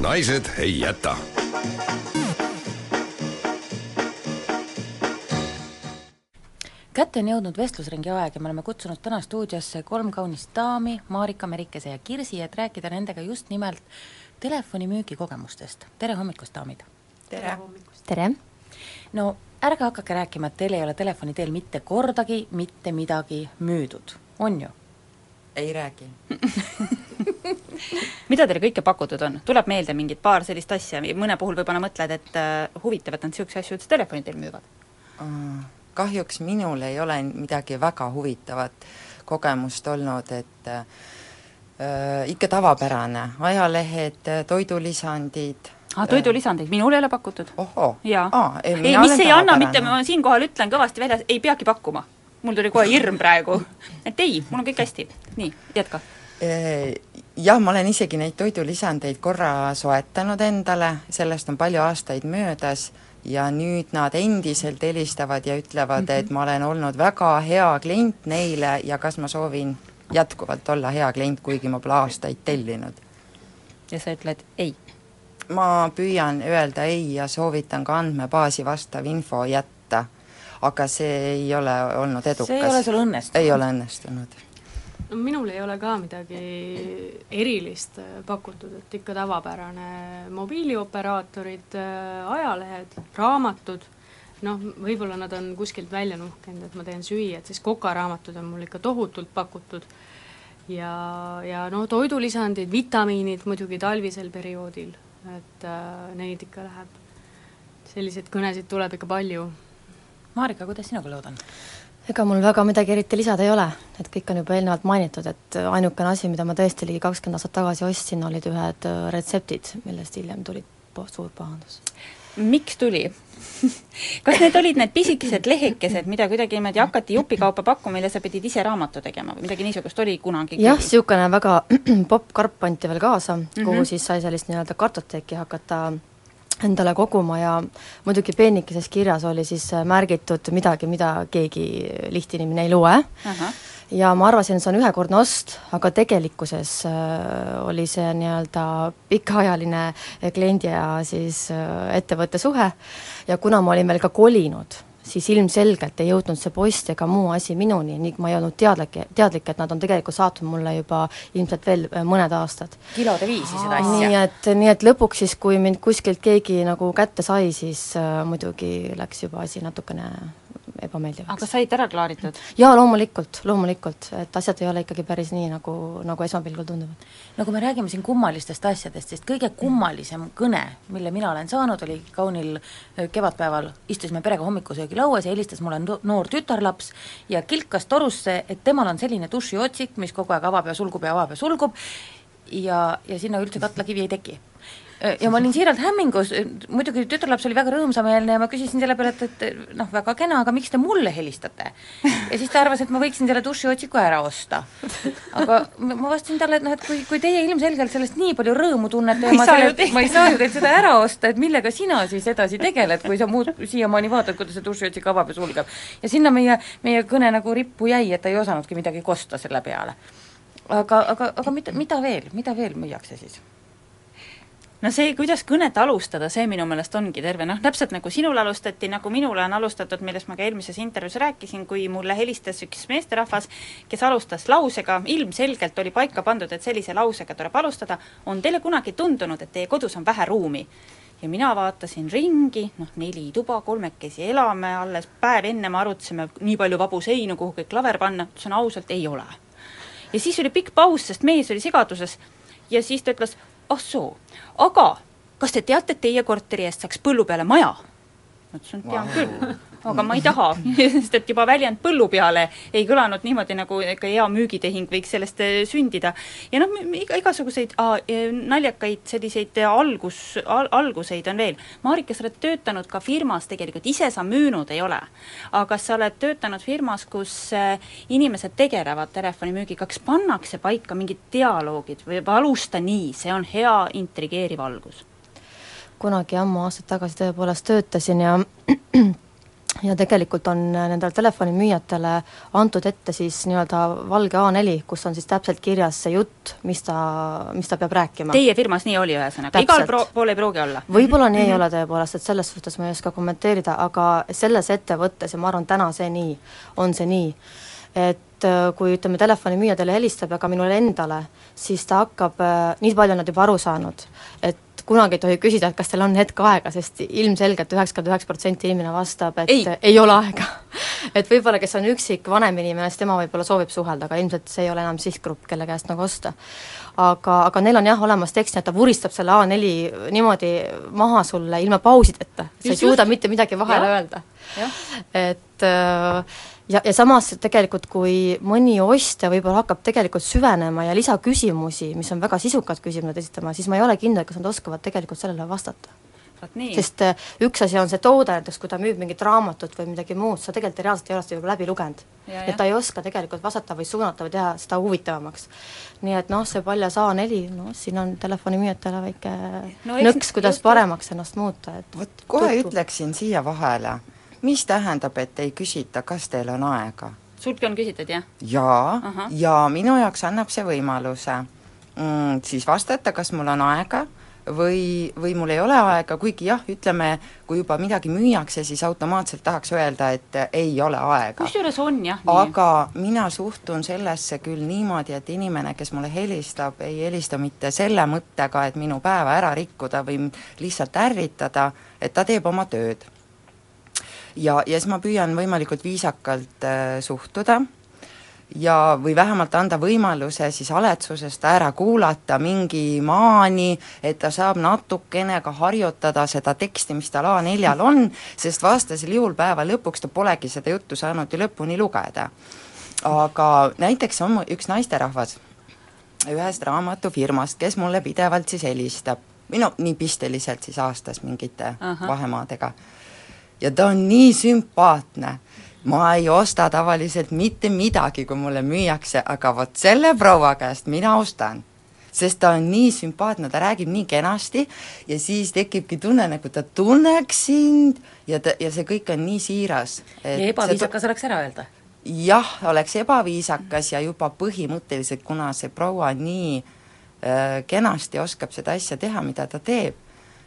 naised ei jäta. kätte on jõudnud vestlusringi aeg ja me oleme kutsunud täna stuudiosse kolm kaunist daami, Marika, Merikese ja Kirsi, et rääkida nendega just nimelt telefonimüügi kogemustest. tere hommikust, daamid! tere! tere! no ärge hakake rääkima, et teil ei ole telefoni teel mitte kordagi mitte midagi müüdud, on ju? ei räägi mida teile kõike pakutud on? tuleb meelde mingid paar sellist asja, mõne puhul võib-olla mõtled, et uh, huvitav, et nad niisuguseid asju üldse telefoni teel müüvad uh,? Kahjuks minul ei ole midagi väga huvitavat kogemust olnud, et uh, ikka tavapärane, ajalehed, toidulisandid ah, toidulisandeid minul ei ole pakutud. jaa ei, ei, mis ei anna mitte, ma siinkohal ütlen kõvasti väljas, ei peagi pakkuma. mul tuli kohe hirm praegu. et ei, mul on kõik hästi. nii, jätka. Jah, ma olen isegi neid toidulisandeid korra soetanud endale, sellest on palju aastaid möödas ja nüüd nad endiselt helistavad ja ütlevad mm, -hmm. et ma olen olnud väga hea klient neile ja kas ma soovin jätkuvalt olla hea klient, kuigi ma pole aastaid tellinud. ja sa ütled ei? ma püüan öelda ei ja soovitan ka andmebaasi vastav info jätta, aga see ei ole olnud edukas. see ei ole sul õnnestunud? ei ole õnnestunud. no minul ei ole ka midagi erilist äh, pakutud, et ikka tavapärane mobiilioperaatorid, äh, ajalehed, raamatud, noh, võib-olla nad on kuskilt välja nuhkinud, et ma teen süüa, et siis kokaraamatud on mul ikka tohutult pakutud ja, ja no toidulisandid, vitamiinid muidugi talvisel perioodil et äh, neid ikka läheb, selliseid kõnesid tuleb ikka palju. Marika, kuidas sina lood on? ega mul väga midagi eriti lisada ei ole, et kõik on juba eelnevalt mainitud, et ainukene asi, mida ma tõesti ligi kakskümmend aastat tagasi ostsin, olid ühed äh, retseptid, millest hiljem tuli suur pahandus. miks tuli kas need olid need pisikesed lehekesed, mida kuidagi niimoodi hakati jupikaupa pakkuma, mille sa pidid ise raamatu tegema või midagi niisugust oli kunagi? jah, niisugune väga popp karp anti veel kaasa mm, -hmm. kuhu mhm. siis sai sellist nii-öelda kartoteeki hakata endale koguma ja muidugi peenikeses kirjas oli siis märgitud midagi, mida keegi lihtinimene ei loe uh, -huh ja ma arvasin, et see on ühekordne ost, aga tegelikkuses äh, oli see nii-öelda pikaajaline kliendi ja siis äh, ettevõtte suhe ja kuna ma olin veel ka kolinud, siis ilmselgelt ei jõudnud see post ega muu asi minuni, nii ma ei olnud teadlik, teadlik, et nad on tegelikult saatnud mulle juba ilmselt veel äh, mõned aastad. kilode viisi seda asja? nii et, nii et lõpuks siis, kui mind kuskilt keegi nagu kätte sai, siis äh, muidugi läks juba asi natukene ebameeldivaks. aga said ära klaaritud? jaa, loomulikult, loomulikult, et asjad ei ole ikkagi päris nii, nagu, nagu esmapilgul tunduvad. no kui me räägime siin kummalistest asjadest, siis kõige kummalisem kõne, mille mina olen saanud, oli kaunil äh, kevadpäeval, istusime perega hommikusöögilauas ja helistas mulle noor tütarlaps ja kilkas torusse, et temal on selline dušiotsik, mis kogu aeg avab ja sulgub ja avab ja sulgub, ja, ja sinna üldse katlakivi ei teki ja ma olin siiralt hämmingus, muidugi tütarlaps oli väga rõõmsameelne ja ma küsisin selle peale, et, et noh, väga kena, aga miks te mulle helistate? ja siis ta arvas, et ma võiksin selle dušiotsiku ära osta. aga ma vastasin talle, et noh, et kui, kui teie ilmselgelt sellest nii palju rõõmu tunnete ja ma, selle, ma ei saa ju teilt seda ära osta, et millega sina siis edasi tegeled, kui sa muud siiamaani vaatad, kuidas see dušiotsik avab ja sulgeb. ja sinna meie, meie kõne nagu rippu jäi, et ta ei osanudki midagi kosta selle peale. aga, aga, aga mida, mida veel, mida veel müüakse siis? No see, kuidas kõnet alustada, see minu meelest ongi terve, noh täpselt nagu sinul alustati, nagu minule on alustatud, millest ma ka eelmises intervjuus rääkisin, kui mulle helistas üks meesterahvas, kes alustas lausega, ilmselgelt oli paika pandud, et sellise lausega tuleb alustada, on teile kunagi tundunud, et teie kodus on vähe ruumi? ja mina vaatasin ringi, noh neli tuba, kolmekesi elame, alles päev enne me arutasime nii palju vabu seinu, kuhu kõik klaver panna, ütlesin ausalt, ei ole. ja siis oli pikk paus, sest mees oli segaduses. Ja siis ta ütles, ah soo, aga kas te teate, et teie korteri eest saaks põllu peale maja? ma ütlesin, tean wow. küll aga ma ei taha, sest et juba väljend põllu peale ei kõlanud niimoodi, nagu ikka hea müügitehing võiks sellest äh, sündida. ja noh, igasuguseid aa, naljakaid selliseid algus al,, alguseid on veel. Marika, sa oled töötanud ka firmas tegelikult, ise sa müünud ei ole, aga sa oled töötanud firmas, kus äh, inimesed tegelevad telefonimüügiga, kas pannakse paika mingid dialoogid või alusta nii, see on hea intrigeeriv algus? kunagi ammu aastaid tagasi tõepoolest töötasin ja ja tegelikult on nendele telefonimüüjatele antud ette siis nii-öelda valge A4, kus on siis täpselt kirjas see jutt, mis ta, mis ta peab rääkima. Teie firmas nii oli ühesõnaga, igal pro-, pool ei pruugi olla? võib-olla nii mm -hmm. ei mhm. ole tõepoolest, et selles suhtes ma ei oska kommenteerida, aga selles ettevõttes ja ma arvan, täna see nii, on see nii, et äh, kui ütleme, telefonimüüja teile helistab ja ka minule endale, siis ta hakkab, äh, nii palju on nad juba aru saanud, et et kunagi ei tohi küsida, et kas teil on hetk aega, sest ilmselgelt üheksakümmend üheksa protsenti inimene vastab, et ei, ei ole aega et võib-olla, kes on üksik vanem inimene, siis tema võib-olla soovib suhelda, aga ilmselt see ei ole enam sihtgrupp, kelle käest nagu osta. aga, aga neil on jah olemas tekst, nii et ta vuristab selle A4 niimoodi maha sulle ilma pausideta, sa ei suuda mitte midagi vahele ja. öelda. et äh, ja, ja samas tegelikult, kui mõni ostja võib-olla hakkab tegelikult süvenema ja lisaküsimusi, mis on väga sisukad küsimused esitama, siis ma ei ole kindel, kas nad oskavad tegelikult sellele vastata. sest äh, üks asi on see toode, näiteks kui ta müüb mingit raamatut või midagi muud, sa tegelikult reaalselt ei ole seda võib-olla läbi lugenud. et ta ei oska tegelikult vastata või suunata või teha seda huvitavamaks. nii et noh, see paljas A4, noh siin on telefonimüüjatele väike no, nõks, kuidas just, paremaks ennast muuta, et vot kohe tutvu. ütleksin siia vahele mis tähendab, et ei küsita, kas teil on aega? sultki on küsitud, jah? jaa, ja minu jaoks annab see võimaluse mm, siis vastata, kas mul on aega või, või mul ei ole aega, kuigi jah, ütleme, kui juba midagi müüakse, siis automaatselt tahaks öelda, et ei ole aega. kusjuures on jah nii. aga mina suhtun sellesse küll niimoodi, et inimene, kes mulle helistab, ei helista mitte selle mõttega, et minu päeva ära rikkuda või lihtsalt ärritada, et ta teeb oma tööd. Ja, ja siis ma püüan võimalikult viisakalt äh, suhtuda ja, või vähemalt anda võimaluse siis haletsusest ära kuulata mingi maani, et ta saab natukene ka harjutada seda teksti, mis tal A4-l on, sest vastasel juhul päeva lõpuks ta polegi seda juttu saanud ju lõpuni lugeda. aga näiteks on üks naisterahvas ühest raamatufirmast, kes mulle pidevalt siis helistab, või no nii pisteliselt siis aastas mingite Aha. vahemaadega. Ja ta on nii sümpaatne ma ei osta tavaliselt mitte midagi, kui mulle müüakse, aga vot selle proua käest mina ostan. sest ta on nii sümpaatne, ta räägib nii kenasti ja siis tekibki tunne, nagu ta tunneks sind ja ta, ja see kõik on nii siiras. ja ebaviisakas oleks ära öelda? jah, oleks ebaviisakas ja juba põhimõtteliselt, kuna see proua nii äh, kenasti oskab seda asja teha, mida ta teeb,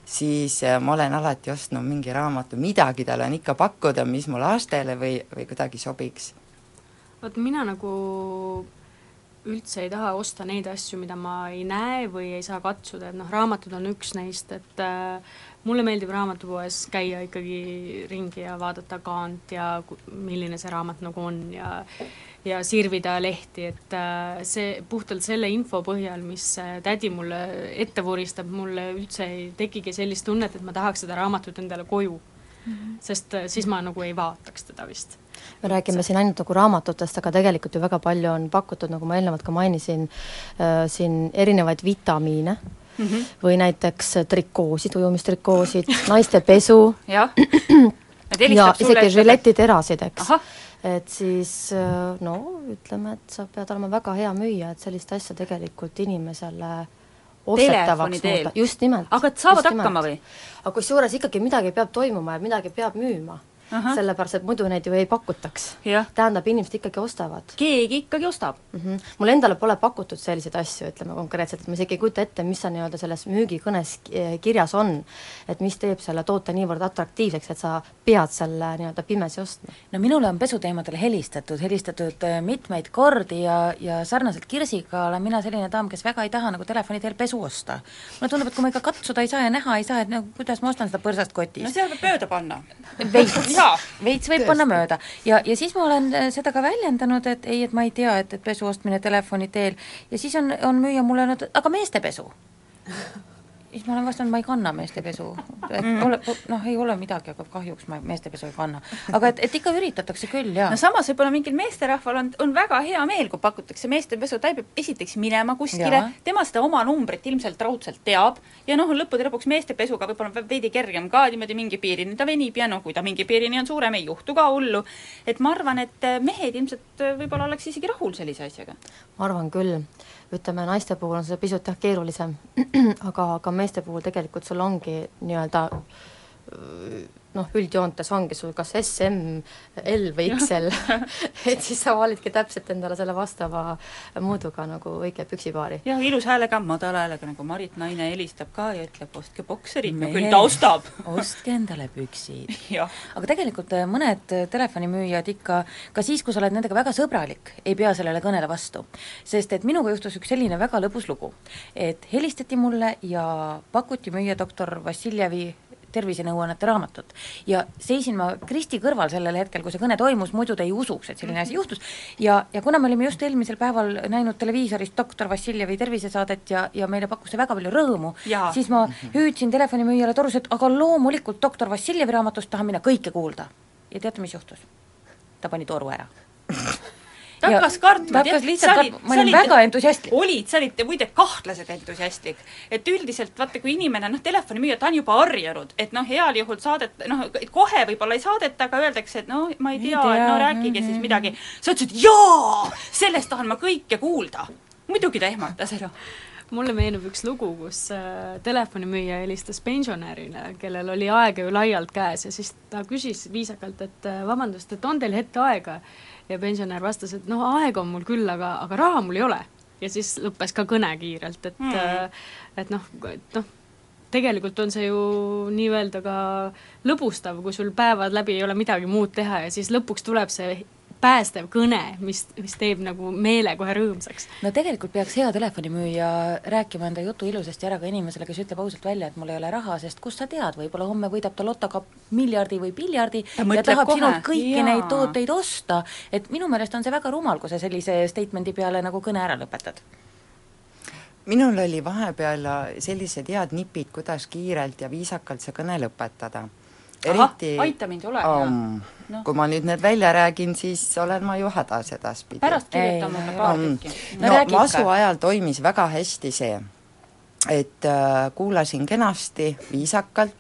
siis äh, ma olen alati ostnud mingi raamatu, midagi tal on ikka pakkuda, mis mu lastele või, või kuidagi sobiks. vot mina nagu üldse ei taha osta neid asju, mida ma ei näe või ei saa katsuda, et noh, raamatud on üks neist, et äh, mulle meeldib raamatupoes käia ikkagi ringi ja vaadata kaant ja milline see raamat nagu on ja ja sirvida lehti, et äh, see, puhtalt selle info põhjal, mis äh, tädi mulle ette vuristab, mulle üldse ei tekigi sellist tunnet, et ma tahaks seda raamatut endale koju mm. -hmm. sest äh, siis ma nagu ei vaataks teda vist. me räägime siin ainult nagu raamatutest, aga tegelikult ju väga palju on pakutud, nagu ma eelnevalt ka mainisin äh,, siin erinevaid vitamiine mm, -hmm. või näiteks trikoosid, ujumistrikoosid, naiste pesu ja isegi žiletiterasid, eks et siis äh, no ütleme, et sa pead olema väga hea müüja, et sellist asja tegelikult inimesele ostetavaks muuta, just nimelt. aga et saavad hakkama või? aga kusjuures ikkagi midagi peab toimuma ja midagi peab müüma sellepärast et muidu neid ju ei pakutaks. tähendab, inimesed ikkagi ostavad. keegi ikkagi ostab mm. -hmm. mulle endale pole pakutud selliseid asju, ütleme konkreetselt, et ma isegi ei kujuta ette, mis seal nii-öelda selles müügikõnes kirjas on. et mis teeb selle toote niivõrd atraktiivseks, et sa pead selle nii-öelda pimesi ostma. no minule on pesuteemadel helistatud, helistatud äh, mitmeid kordi ja, ja sarnaselt Kirsiga olen mina selline daam, kes väga ei taha nagu telefoni teel pesu osta. mulle tundub, et kui ma ikka katsuda ei saa ja näha ei saa, et no kuidas ma ostan seda põrsast kotis. no seal võib mööda panna. veits veits võib Tõesti. panna mööda. ja, ja siis ma olen äh, seda ka väljendanud, et ei, et ma ei tea, et, et pesu ostmine telefoni teel ja siis on, on müüja mulle öelnud, aga meeste pesu siis ma olen vastanud, ma ei kanna meestepesu, et mm. ole, noh, ei ole midagi, aga kahjuks ma meestepesu ei kanna. aga et, et ikka üritatakse küll, jaa. no samas võib-olla mingil meesterahval on, on väga hea meel, kui pakutakse meestepesu, ta peab esiteks minema kuskile, tema seda oma numbrit ilmselt raudselt teab ja noh, lõppude lõpuks meestepesuga võib-olla on veidi kergem ka niimoodi mingi piirini ta venib ja noh, kui ta mingi piirini on suurem, ei juhtu ka hullu. et ma arvan, et mehed ilmselt võib-olla oleks isegi rahul sellise asjaga. ma arvan küll ütleme, naiste puhul on see pisut jah, keerulisem, aga, aga meeste puhul tegelikult sul ongi nii-öelda noh, üldjoontes ongi sul kas SM, L või XL et siis sa validki täpselt endale selle vastava mõõduga nagu õige püksipaari. jah, ilus häälega, madala häälega, nagu Marit naine helistab ka ja ütleb, ostke bokserid, no küll ta ostab. ostke endale püksid. Aga tegelikult äh, mõned äh, telefonimüüjad ikka, ka siis, kui sa oled nendega väga sõbralik, ei pea sellele kõnele vastu. sest et minuga juhtus üks selline väga lõbus lugu, et helistati mulle ja pakuti müüa doktor Vassiljevi tervisenõuannete raamatut. ja seisin ma Kristi kõrval sellel hetkel, kui see kõne toimus, muidu ta ei usuks, et selline asi juhtus, ja, ja kuna me olime just eelmisel päeval näinud televiisorist doktor Vassiljevi tervisesaadet ja, ja meile pakkus see väga palju rõõmu, siis ma hüüdsin telefonimüüjale torus, et aga loomulikult doktor Vassiljevi raamatust tahan mina kõike kuulda. ja teate, mis juhtus? ta pani toru ära ta hakkas kartma, ta hakkas lihtsalt kartma, ma olin väga entusiastlik. olid, sa olid muide kahtlaselt entusiastlik. et üldiselt vaata, kui inimene, noh, telefonimüüja, ta on juba harjunud, et noh, heal juhul saadet-, noh, kohe võib-olla ei saadeta, aga öeldakse, et no ma ei tea, et no rääkige siis midagi. sa ütlesid jaa, sellest tahan ma kõike kuulda. muidugi ta ehmatas ära mulle meenub üks lugu, kus äh, telefonimüüja helistas pensionärile, kellel oli aega ju laialt käes ja siis ta küsis viisakalt, et äh, vabandust, et on teil hetk aega ja pensionär vastas, et noh, aega on mul küll, aga, aga raha mul ei ole. ja siis lõppes ka kõne kiirelt, et mm. et noh, et noh, tegelikult on see ju nii-öelda ka lõbustav, kui sul päevad läbi ei ole midagi muud teha ja siis lõpuks tuleb see päästev kõne, mis, mis teeb nagu meele kohe rõõmsaks. no tegelikult peaks hea telefonimüüja rääkima enda jutu ilusasti ära ka inimesele, kes ütleb ausalt välja, et mul ei ole raha, sest kust sa tead, võib-olla homme võidab ta lotoga miljardi või piljardi Ta ja tahab kohe. sinult kõiki Jaa. neid tooteid osta, et minu meelest on see väga rumal, kui sa sellise statement'i peale nagu kõne ära lõpetad. minul oli vahepeal sellised head nipid, kuidas kiirelt ja viisakalt see kõne lõpetada. Eriti aita mind, ole hea. um, Noh. kui ma nüüd need välja räägin, siis olen ma ju hädas edaspidi. pärast kirjuta mulle paar Um, tükki. no masu ajal toimis väga hästi see, et äh, kuulasin kenasti, viisakalt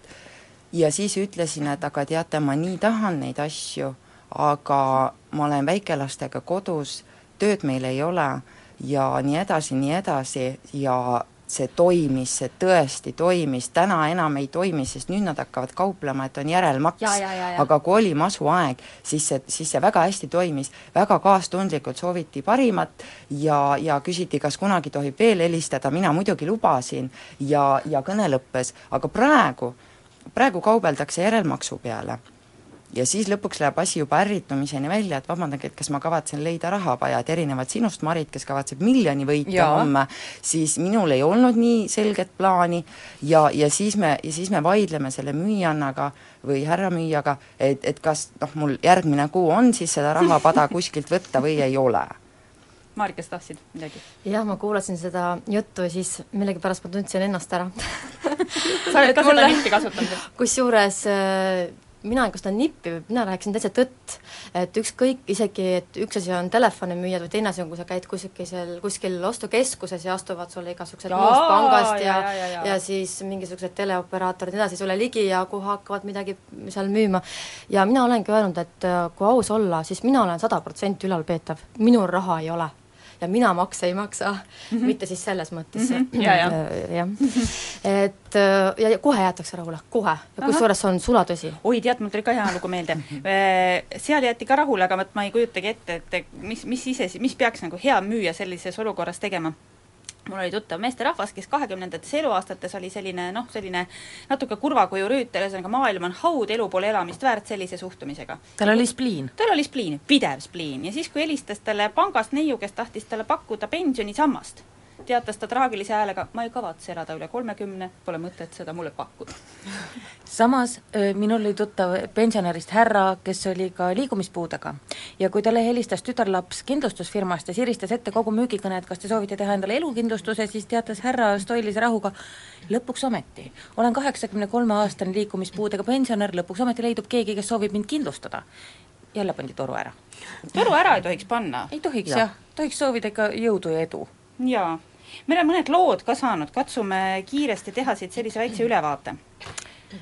ja siis ütlesin, et aga teate, ma nii tahan neid asju, aga ma olen väikelastega kodus, tööd meil ei ole ja nii edasi, nii edasi ja see toimis, see tõesti toimis, täna enam ei toimi, sest nüüd nad hakkavad kauplema, et on järelmaks, aga kui oli masuaeg, siis see, siis see väga hästi toimis, väga kaastundlikult sooviti parimat ja, ja küsiti, kas kunagi tohib veel helistada, mina muidugi lubasin ja, ja kõne lõppes, aga praegu, praegu kaubeldakse järelmaksu peale ja siis lõpuks läheb asi juba ärritumiseni välja, et vabandage, et kas ma kavatsen leida rahapaja, et erinevalt sinust, Marit, kes kavatseb miljoni võita homme, siis minul ei olnud nii selget plaani ja, ja siis me, ja siis me vaidleme selle müüjannaga või härramüüjaga, et, et kas noh, mul järgmine kuu on siis seda rahapada kuskilt võtta või ei ole. Marika, sa tahtsid midagi? jah, ma kuulasin seda juttu ja siis millegipärast ma tundsin ennast ära sa oled ka seda nippi kasutanud? kusjuures äh, mina ei kasuta nippi, mina rääkisin täitsa tõtt. et ükskõik, isegi et üks asi on telefonimüüjad või teine asi on, kui sa käid kuskil, kuskil ostukeskuses ja astuvad sulle igasugused muust pangast ja, ja, ja, ja, ja, ja. ja siis mingisugused teleoperaatorid ja nii edasi sulle ligi ja kuhu hakkavad midagi seal müüma. ja mina olengi öelnud, et äh, kui aus olla, siis mina olen sada protsenti ülalpeetav, minul raha ei ole ja mina makse ei maksa mm, Mhm. -hmm. mitte siis selles mõttes Mhm. Ja, ja. Äh, jah. et äh, ja, ja kohe jäetakse rahule, kohe, kusjuures see on sulatõsi. oi, tead, mul tuli ka hea lugu meelde. seal jäeti ka rahule, aga vot ma ei kujutagi ette, et mis, mis ise, mis peaks nagu hea müüja sellises olukorras tegema mul oli tuttav meesterahvas, kes kahekümnendates eluaastates oli selline noh, selline natuke kurva kuju rüütel, ühesõnaga maailm on haud, elu pole elamist väärt sellise suhtumisega. tal oli spliin. tal oli spliin, pidev spliin ja siis, kui helistas talle pangast neiu, kes tahtis talle pakkuda pensionisammast, teatas ta traagilise häälega, ma ei kavatse elada üle kolmekümne, pole mõtet seda mulle pakkuda. samas minul oli tuttav pensionärist härra, kes oli ka liikumispuudega ja kui talle helistas tütarlaps kindlustusfirmast ja siristas ette kogu müügikõne, et kas te soovite teha endale elukindlustuse, siis teatas härra stoilise rahuga, lõpuks ometi, olen kaheksakümne kolme aastane liikumispuudega pensionär, lõpuks ometi leidub keegi, kes soovib mind kindlustada. jälle pandi toru ära. toru ära ei tohiks panna. ei tohiks Ja. jah, tohiks soovida ikka jõudu ja edu. Jaa, meil on mõned lood ka saanud, katsume kiiresti teha siit sellise väikse ülevaate.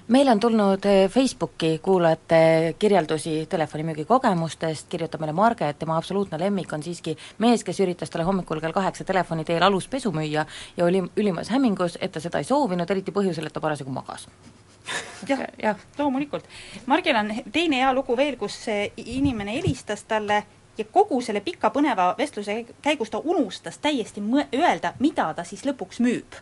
meile on tulnud eh, Facebooki kuulajate kirjeldusi telefonimüügi kogemustest, kirjutab meile Marge, et tema absoluutne lemmik on siiski mees, kes üritas talle hommikul kell kaheksa telefoni teel aluspesu müüa ja oli ülimas hämmingus, et ta seda ei soovinud, eriti põhjusel, et ta parasjagu magas. jah, jah, loomulikult. Margil on teine hea lugu veel, kus inimene helistas talle ja kogu selle pika põneva vestluse käigus ta unustas täiesti mõ-, öelda, mida ta siis lõpuks müüb.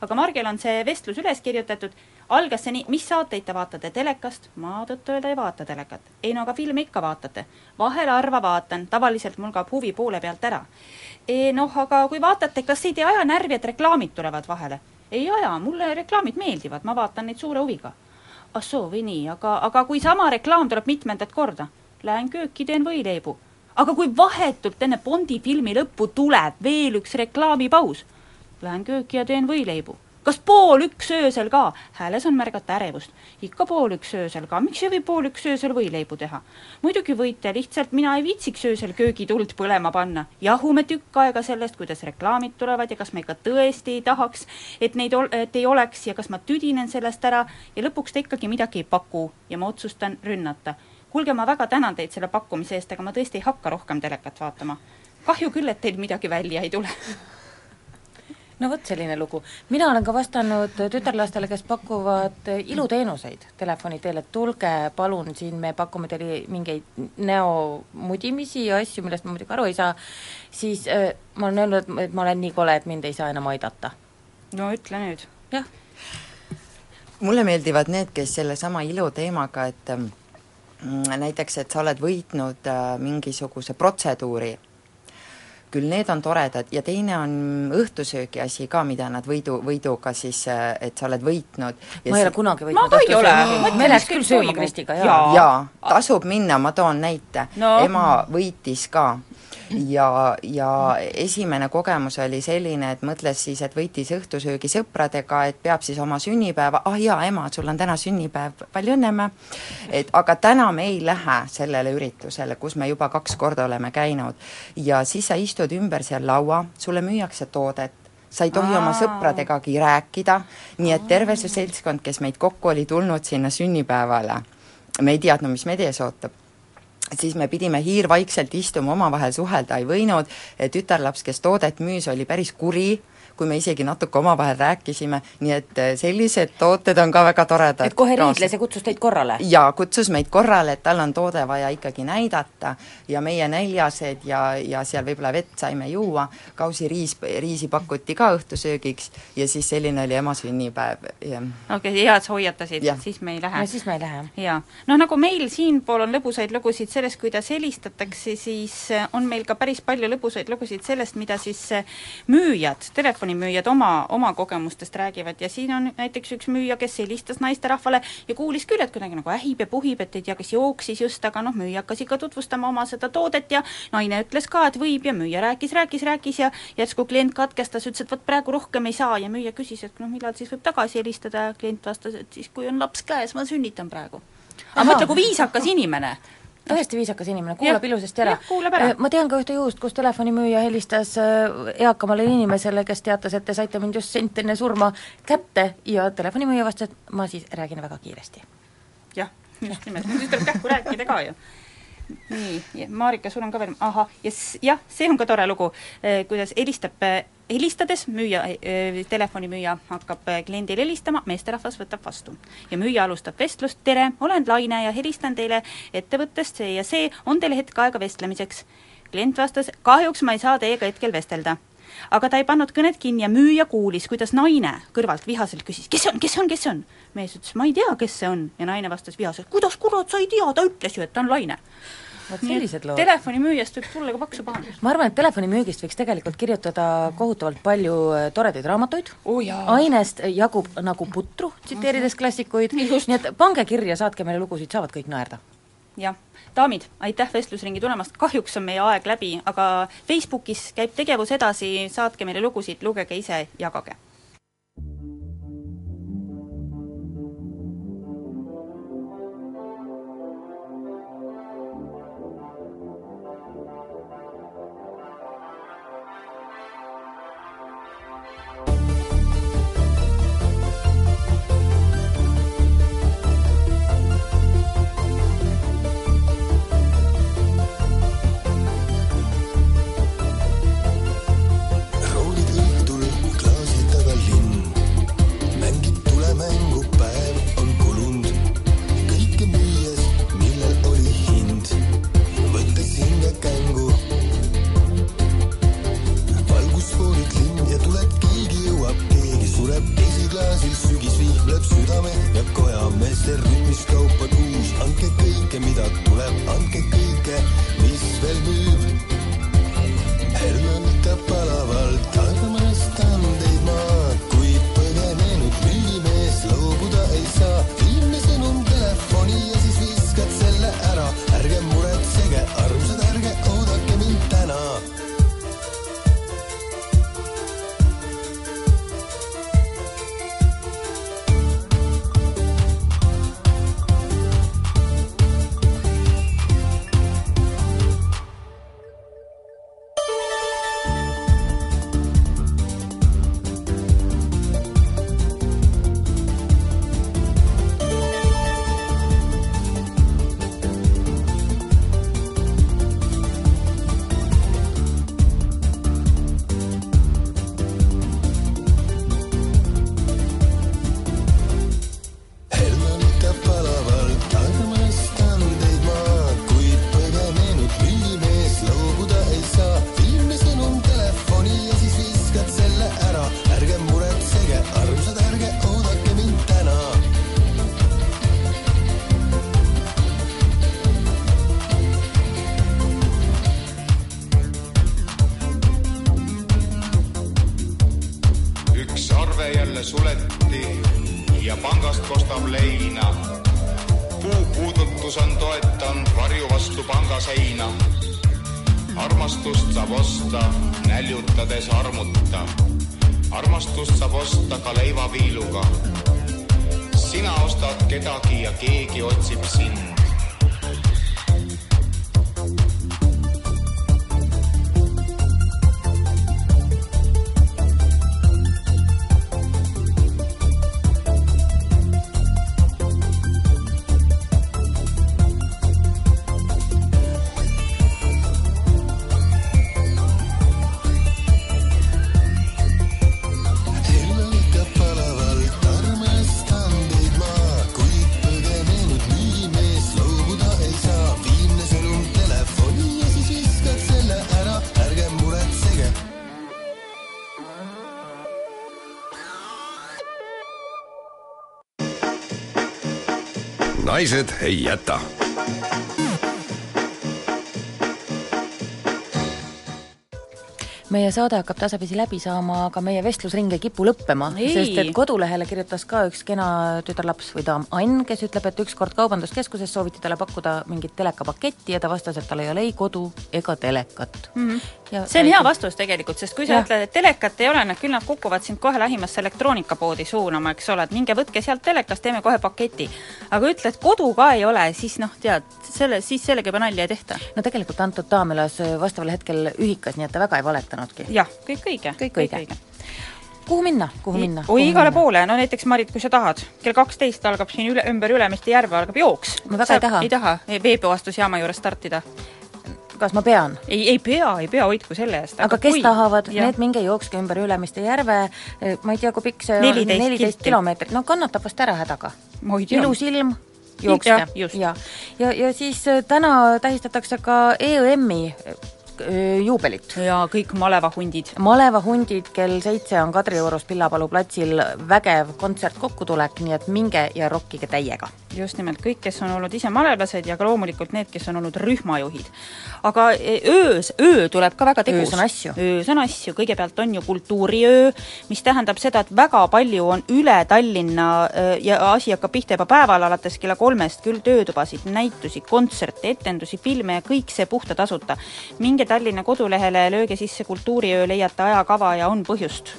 aga Margil on see vestlus üles kirjutatud, algas see nii, mis saateid te vaatate telekast? ma tõtt-öelda ei vaata telekat. ei no aga filme ikka vaatate. vahel harva vaatan, tavaliselt mul kaob huvi poole pealt ära. noh, aga kui vaatate, kas ei tee aja närvi, et reklaamid tulevad vahele? ei aja, mulle reklaamid meeldivad, ma vaatan neid suure huviga ah soo või nii, aga, aga kui sama reklaam tuleb mitmendat korda, lähen kööki, teen võileibu. Aga kui vahetult enne Bondi filmi lõppu tuleb veel üks reklaamipaus, lähen kööki ja teen võileibu. kas pool üks öösel ka? hääles on märgata ärevust. ikka pool üks öösel ka, miks ei või pool üks öösel võileibu teha? muidugi võite, lihtsalt mina ei viitsiks öösel köögituld põlema panna. jahume tükk aega sellest, kuidas reklaamid tulevad ja kas me ikka tõesti ei tahaks, et neid ol-, et ei oleks ja kas ma tüdinen sellest ära ja lõpuks ta ikkagi midagi ei paku ja ma otsustan rünnata. Kuulge, ma väga tänan teid selle pakkumise eest, aga ma tõesti ei hakka rohkem telekat vaatama. kahju küll, et teil midagi välja ei tule no vot, selline lugu. mina olen ka vastanud tütarlastele, kes pakuvad iluteenuseid telefoni teel, et tulge palun, siin me pakume teile mingeid näomudimisi ja asju, millest ma muidugi aru ei saa, siis äh, ma olen öelnud, et ma olen nii kole, et mind ei saa enam aidata. no ütle nüüd. jah. mulle meeldivad need, kes sellesama iluteemaga, et mm, näiteks, et sa oled võitnud äh, mingisuguse protseduuri, küll need on toredad ja teine on õhtusöögi asi ka, mida nad võidu, võiduga siis, äh, et sa oled võitnud. ma ei ole kunagi võitnud Ma ka ei ole. õhtusöögi. me läks küll sööma Kristiga, jaa jaa ja, tasub minna, ma toon näite No. no. ema võitis ka ja, ja esimene kogemus oli selline, et mõtles siis, et võitis õhtusöögi sõpradega, et peab siis oma sünnipäeva, ah jaa, ema, sul on täna sünnipäev, palju õnne, emme! et aga täna me ei lähe sellele üritusele, kus me juba kaks korda oleme käinud. ja siis sa istud ümber seal laua, sulle müüakse toodet, sa ei tohi oma Aa. sõpradegagi rääkida, nii et terve see seltskond, kes meid kokku oli tulnud sinna sünnipäevale, me ei teadnud, mis meid ees ootab siis me pidime hiirvaikselt istuma, omavahel suhelda ei võinud, tütarlaps, kes toodet müüs, oli päris kuri, kui me isegi natuke omavahel rääkisime, nii et eh, sellised tooted on ka väga toredad. et kohe riidles ja kutsus teid korrale? jaa, kutsus meid korrale, et tal on toode vaja ikkagi näidata ja meie näljased ja, ja seal võib-olla vett saime juua, kausiriis, riisi pakuti ka õhtusöögiks ja siis selline oli ema sünnipäev ja okei okay,, hea, et sa hoiatasid, siis me ei lähe. no siis me ei lähe. jaa, noh nagu meil siinpool on lõbusaid lugusid sellest, kuidas helistatakse, siis eh, on meil ka päris palju lõbusaid lugusid sellest, mida siis eh, müüjad, telefonimüüjad oma, oma kogemustest räägivad. Ja siin on näiteks üks müüja, kes helistas naisterahvale ja kuulis küll, et kuidagi nagu ähib ja puhib, et ei tea, kes jooksis just, aga noh, müüja hakkas ikka tutvustama oma seda toodet ja naine ütles ka, et võib ja müüja rääkis, rääkis, rääkis ja järsku klient katkestas, ütles, et vot praegu rohkem ei saa ja müüja küsis, et noh, millal siis võib tagasi helistada ja klient vastas, et siis, kui on laps käes, ma sünnitan praegu. Aga mõtle, kui viisakas inimene. Tõesti viisakas inimene, kuulab Jah, ilusasti ära. ära. ma tean ka ühte juhust, kus telefonimüüja helistas äh, eakamale inimesele, kes teatas, et te saite mind just sent enne surma kätte ja telefonimüüja vastas, et ma siis räägin väga kiiresti. jah, just nimelt, nüüd tuleb kähku rääkida ka ju. nii, Marika, sul on ka veel, ahah, ja jah, see on ka tore lugu, kuidas helistab, helistades müüja, telefonimüüja hakkab eh, kliendile helistama, meesterahvas võtab vastu. ja müüja alustab vestlust, tere, olen Laine ja helistan teile ettevõttest see ja see, on teil hetk aega vestlemiseks? klient vastas, kahjuks ma ei saa teiega hetkel vestelda aga ta ei pannud kõnet kinni ja müüja kuulis, kuidas naine kõrvalt vihaselt küsis, kes see on, kes see on, kes see on? mees ütles, ma ei tea, kes see on ja naine vastas vihaselt, kuidas kurat sa ei tea, ta ütles ju, et ta on Laine. Telefonimüüjast võib tulla ka paksu pahandust. ma arvan, et telefonimüügist võiks tegelikult kirjutada kohutavalt palju äh, toredaid raamatuid. Oh, ainest jagub nagu putru, tsiteerides klassikuid, nii et pange kirja, saatke meile lugusid, saavad kõik naerda. jah, daamid, aitäh vestlusringi tulemast, kahjuks on meie aeg läbi, aga Facebookis käib tegevus edasi, saatke meile lugusid, lugege ise, jagage. Naised ei jäta meie saade hakkab tasapisi läbi saama, aga meie vestlusring ei kipu lõppema, sest et kodulehele kirjutas ka üks kena tütarlaps või daam Ann, kes ütleb, et ükskord Kaubanduskeskuses sooviti talle pakkuda mingit telekapaketti ja ta vastas, et tal ei ole ei kodu ega telekat. mm. -hmm. Ja see on hea vastus tegelikult, sest kui sa Jah. ütled, et telekat ei ole, no küll nad kukuvad sind kohe lähimasse elektroonikapoodi suunama, eks ole, et minge võtke sealt telekast, teeme kohe paketi. aga ütled, kodu ka ei ole, siis noh, tead, selle, siis sellega juba nalja ei tehta. no tegelikult antud daam elas vastaval hetkel ühikas, nii et ta väga ei valetanudki. jah, kõik õige, kõik õige. kuhu minna, kuhu minna? oi, igale poole, no näiteks Marit, kui sa tahad, kell kaksteist algab siin üle, ümber Ülemiste järve algab jooks. Ma väga ei taha. ei taha veepuhastusjaama juures startida? kas ma pean? ei, ei pea, ei pea, hoidku selle eest. aga kes kui- tahavad, need minge jookske ümber Ülemiste järve, ma ei tea, kui pikk see on, 14 neliteist kilomeetrit, no kannatab vast ära hädaga. ilus ilm, jookske. Just. ja, ja, ja siis äh, täna tähistatakse ka EÜM-i juubelit. ja kõik malevahundid. malevahundid kell seitse on Kadriorus Pillapalu platsil vägev kontsertkokkutulek, nii et minge ja rokkige täiega. Just nimelt, kõik, kes on olnud ise malevlased ja ka loomulikult need, kes on olnud rühmajuhid. aga e, öös, öö tuleb ka väga tegus. Öös on asju. öös on asju, kõigepealt on ju kultuuriöö, mis tähendab seda, et väga palju on üle Tallinna öö, ja asi hakkab pihta juba päeval alates kella kolmest, küll töötubasid, näitusi, kontserte, etendusi, filme ja kõik see puhta tasuta. minge Tallinna kodulehele, lööge sisse kultuuriöö, leiate ajakava ja on põhjust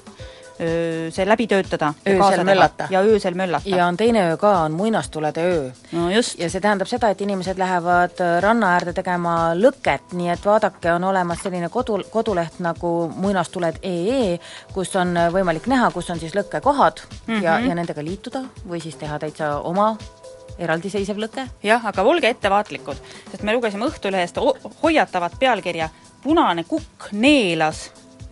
see läbi töötada. ja öösel möllata. ja öösel möllata. ja on teine öö ka, on muinastulede öö. no just. ja see tähendab seda, et inimesed lähevad äh, ranna äärde tegema lõket, nii et vaadake, on olemas selline kodu, koduleht nagu muinastuled.ee, kus on äh, võimalik näha, kus on siis lõkkekohad mm -hmm. ja, Mhm. ja nendega liituda või siis teha täitsa oma eraldiseisev lõke. jah, aga olge ettevaatlikud, sest me lugesime Õhtulehest ho- hoiatavat pealkirja Punane kukk neelas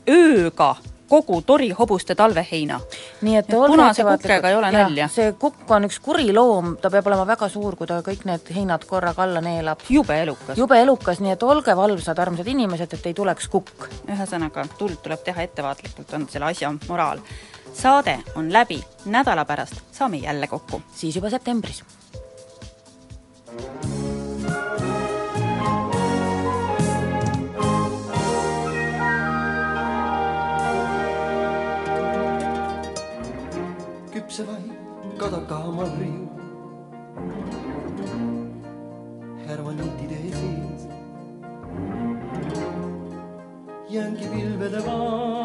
ööga kogu tori hobuste talveheina. nii et punase kukkega ei ole Jah, nalja. see kukk on üks kuri loom, ta peab olema väga suur, kui ta kõik need heinad korraga alla neelab. jube elukas. jube elukas, nii et olge valvsad, armsad inimesed, et ei tuleks kukk. ühesõnaga, tuld tuleb teha ettevaatlikult, on selle asja moraal. saade on läbi, nädala pärast saame jälle kokku. siis juba septembris. Küpsevaid kadakamarju härmaniitide sees. jäängi pilvede varju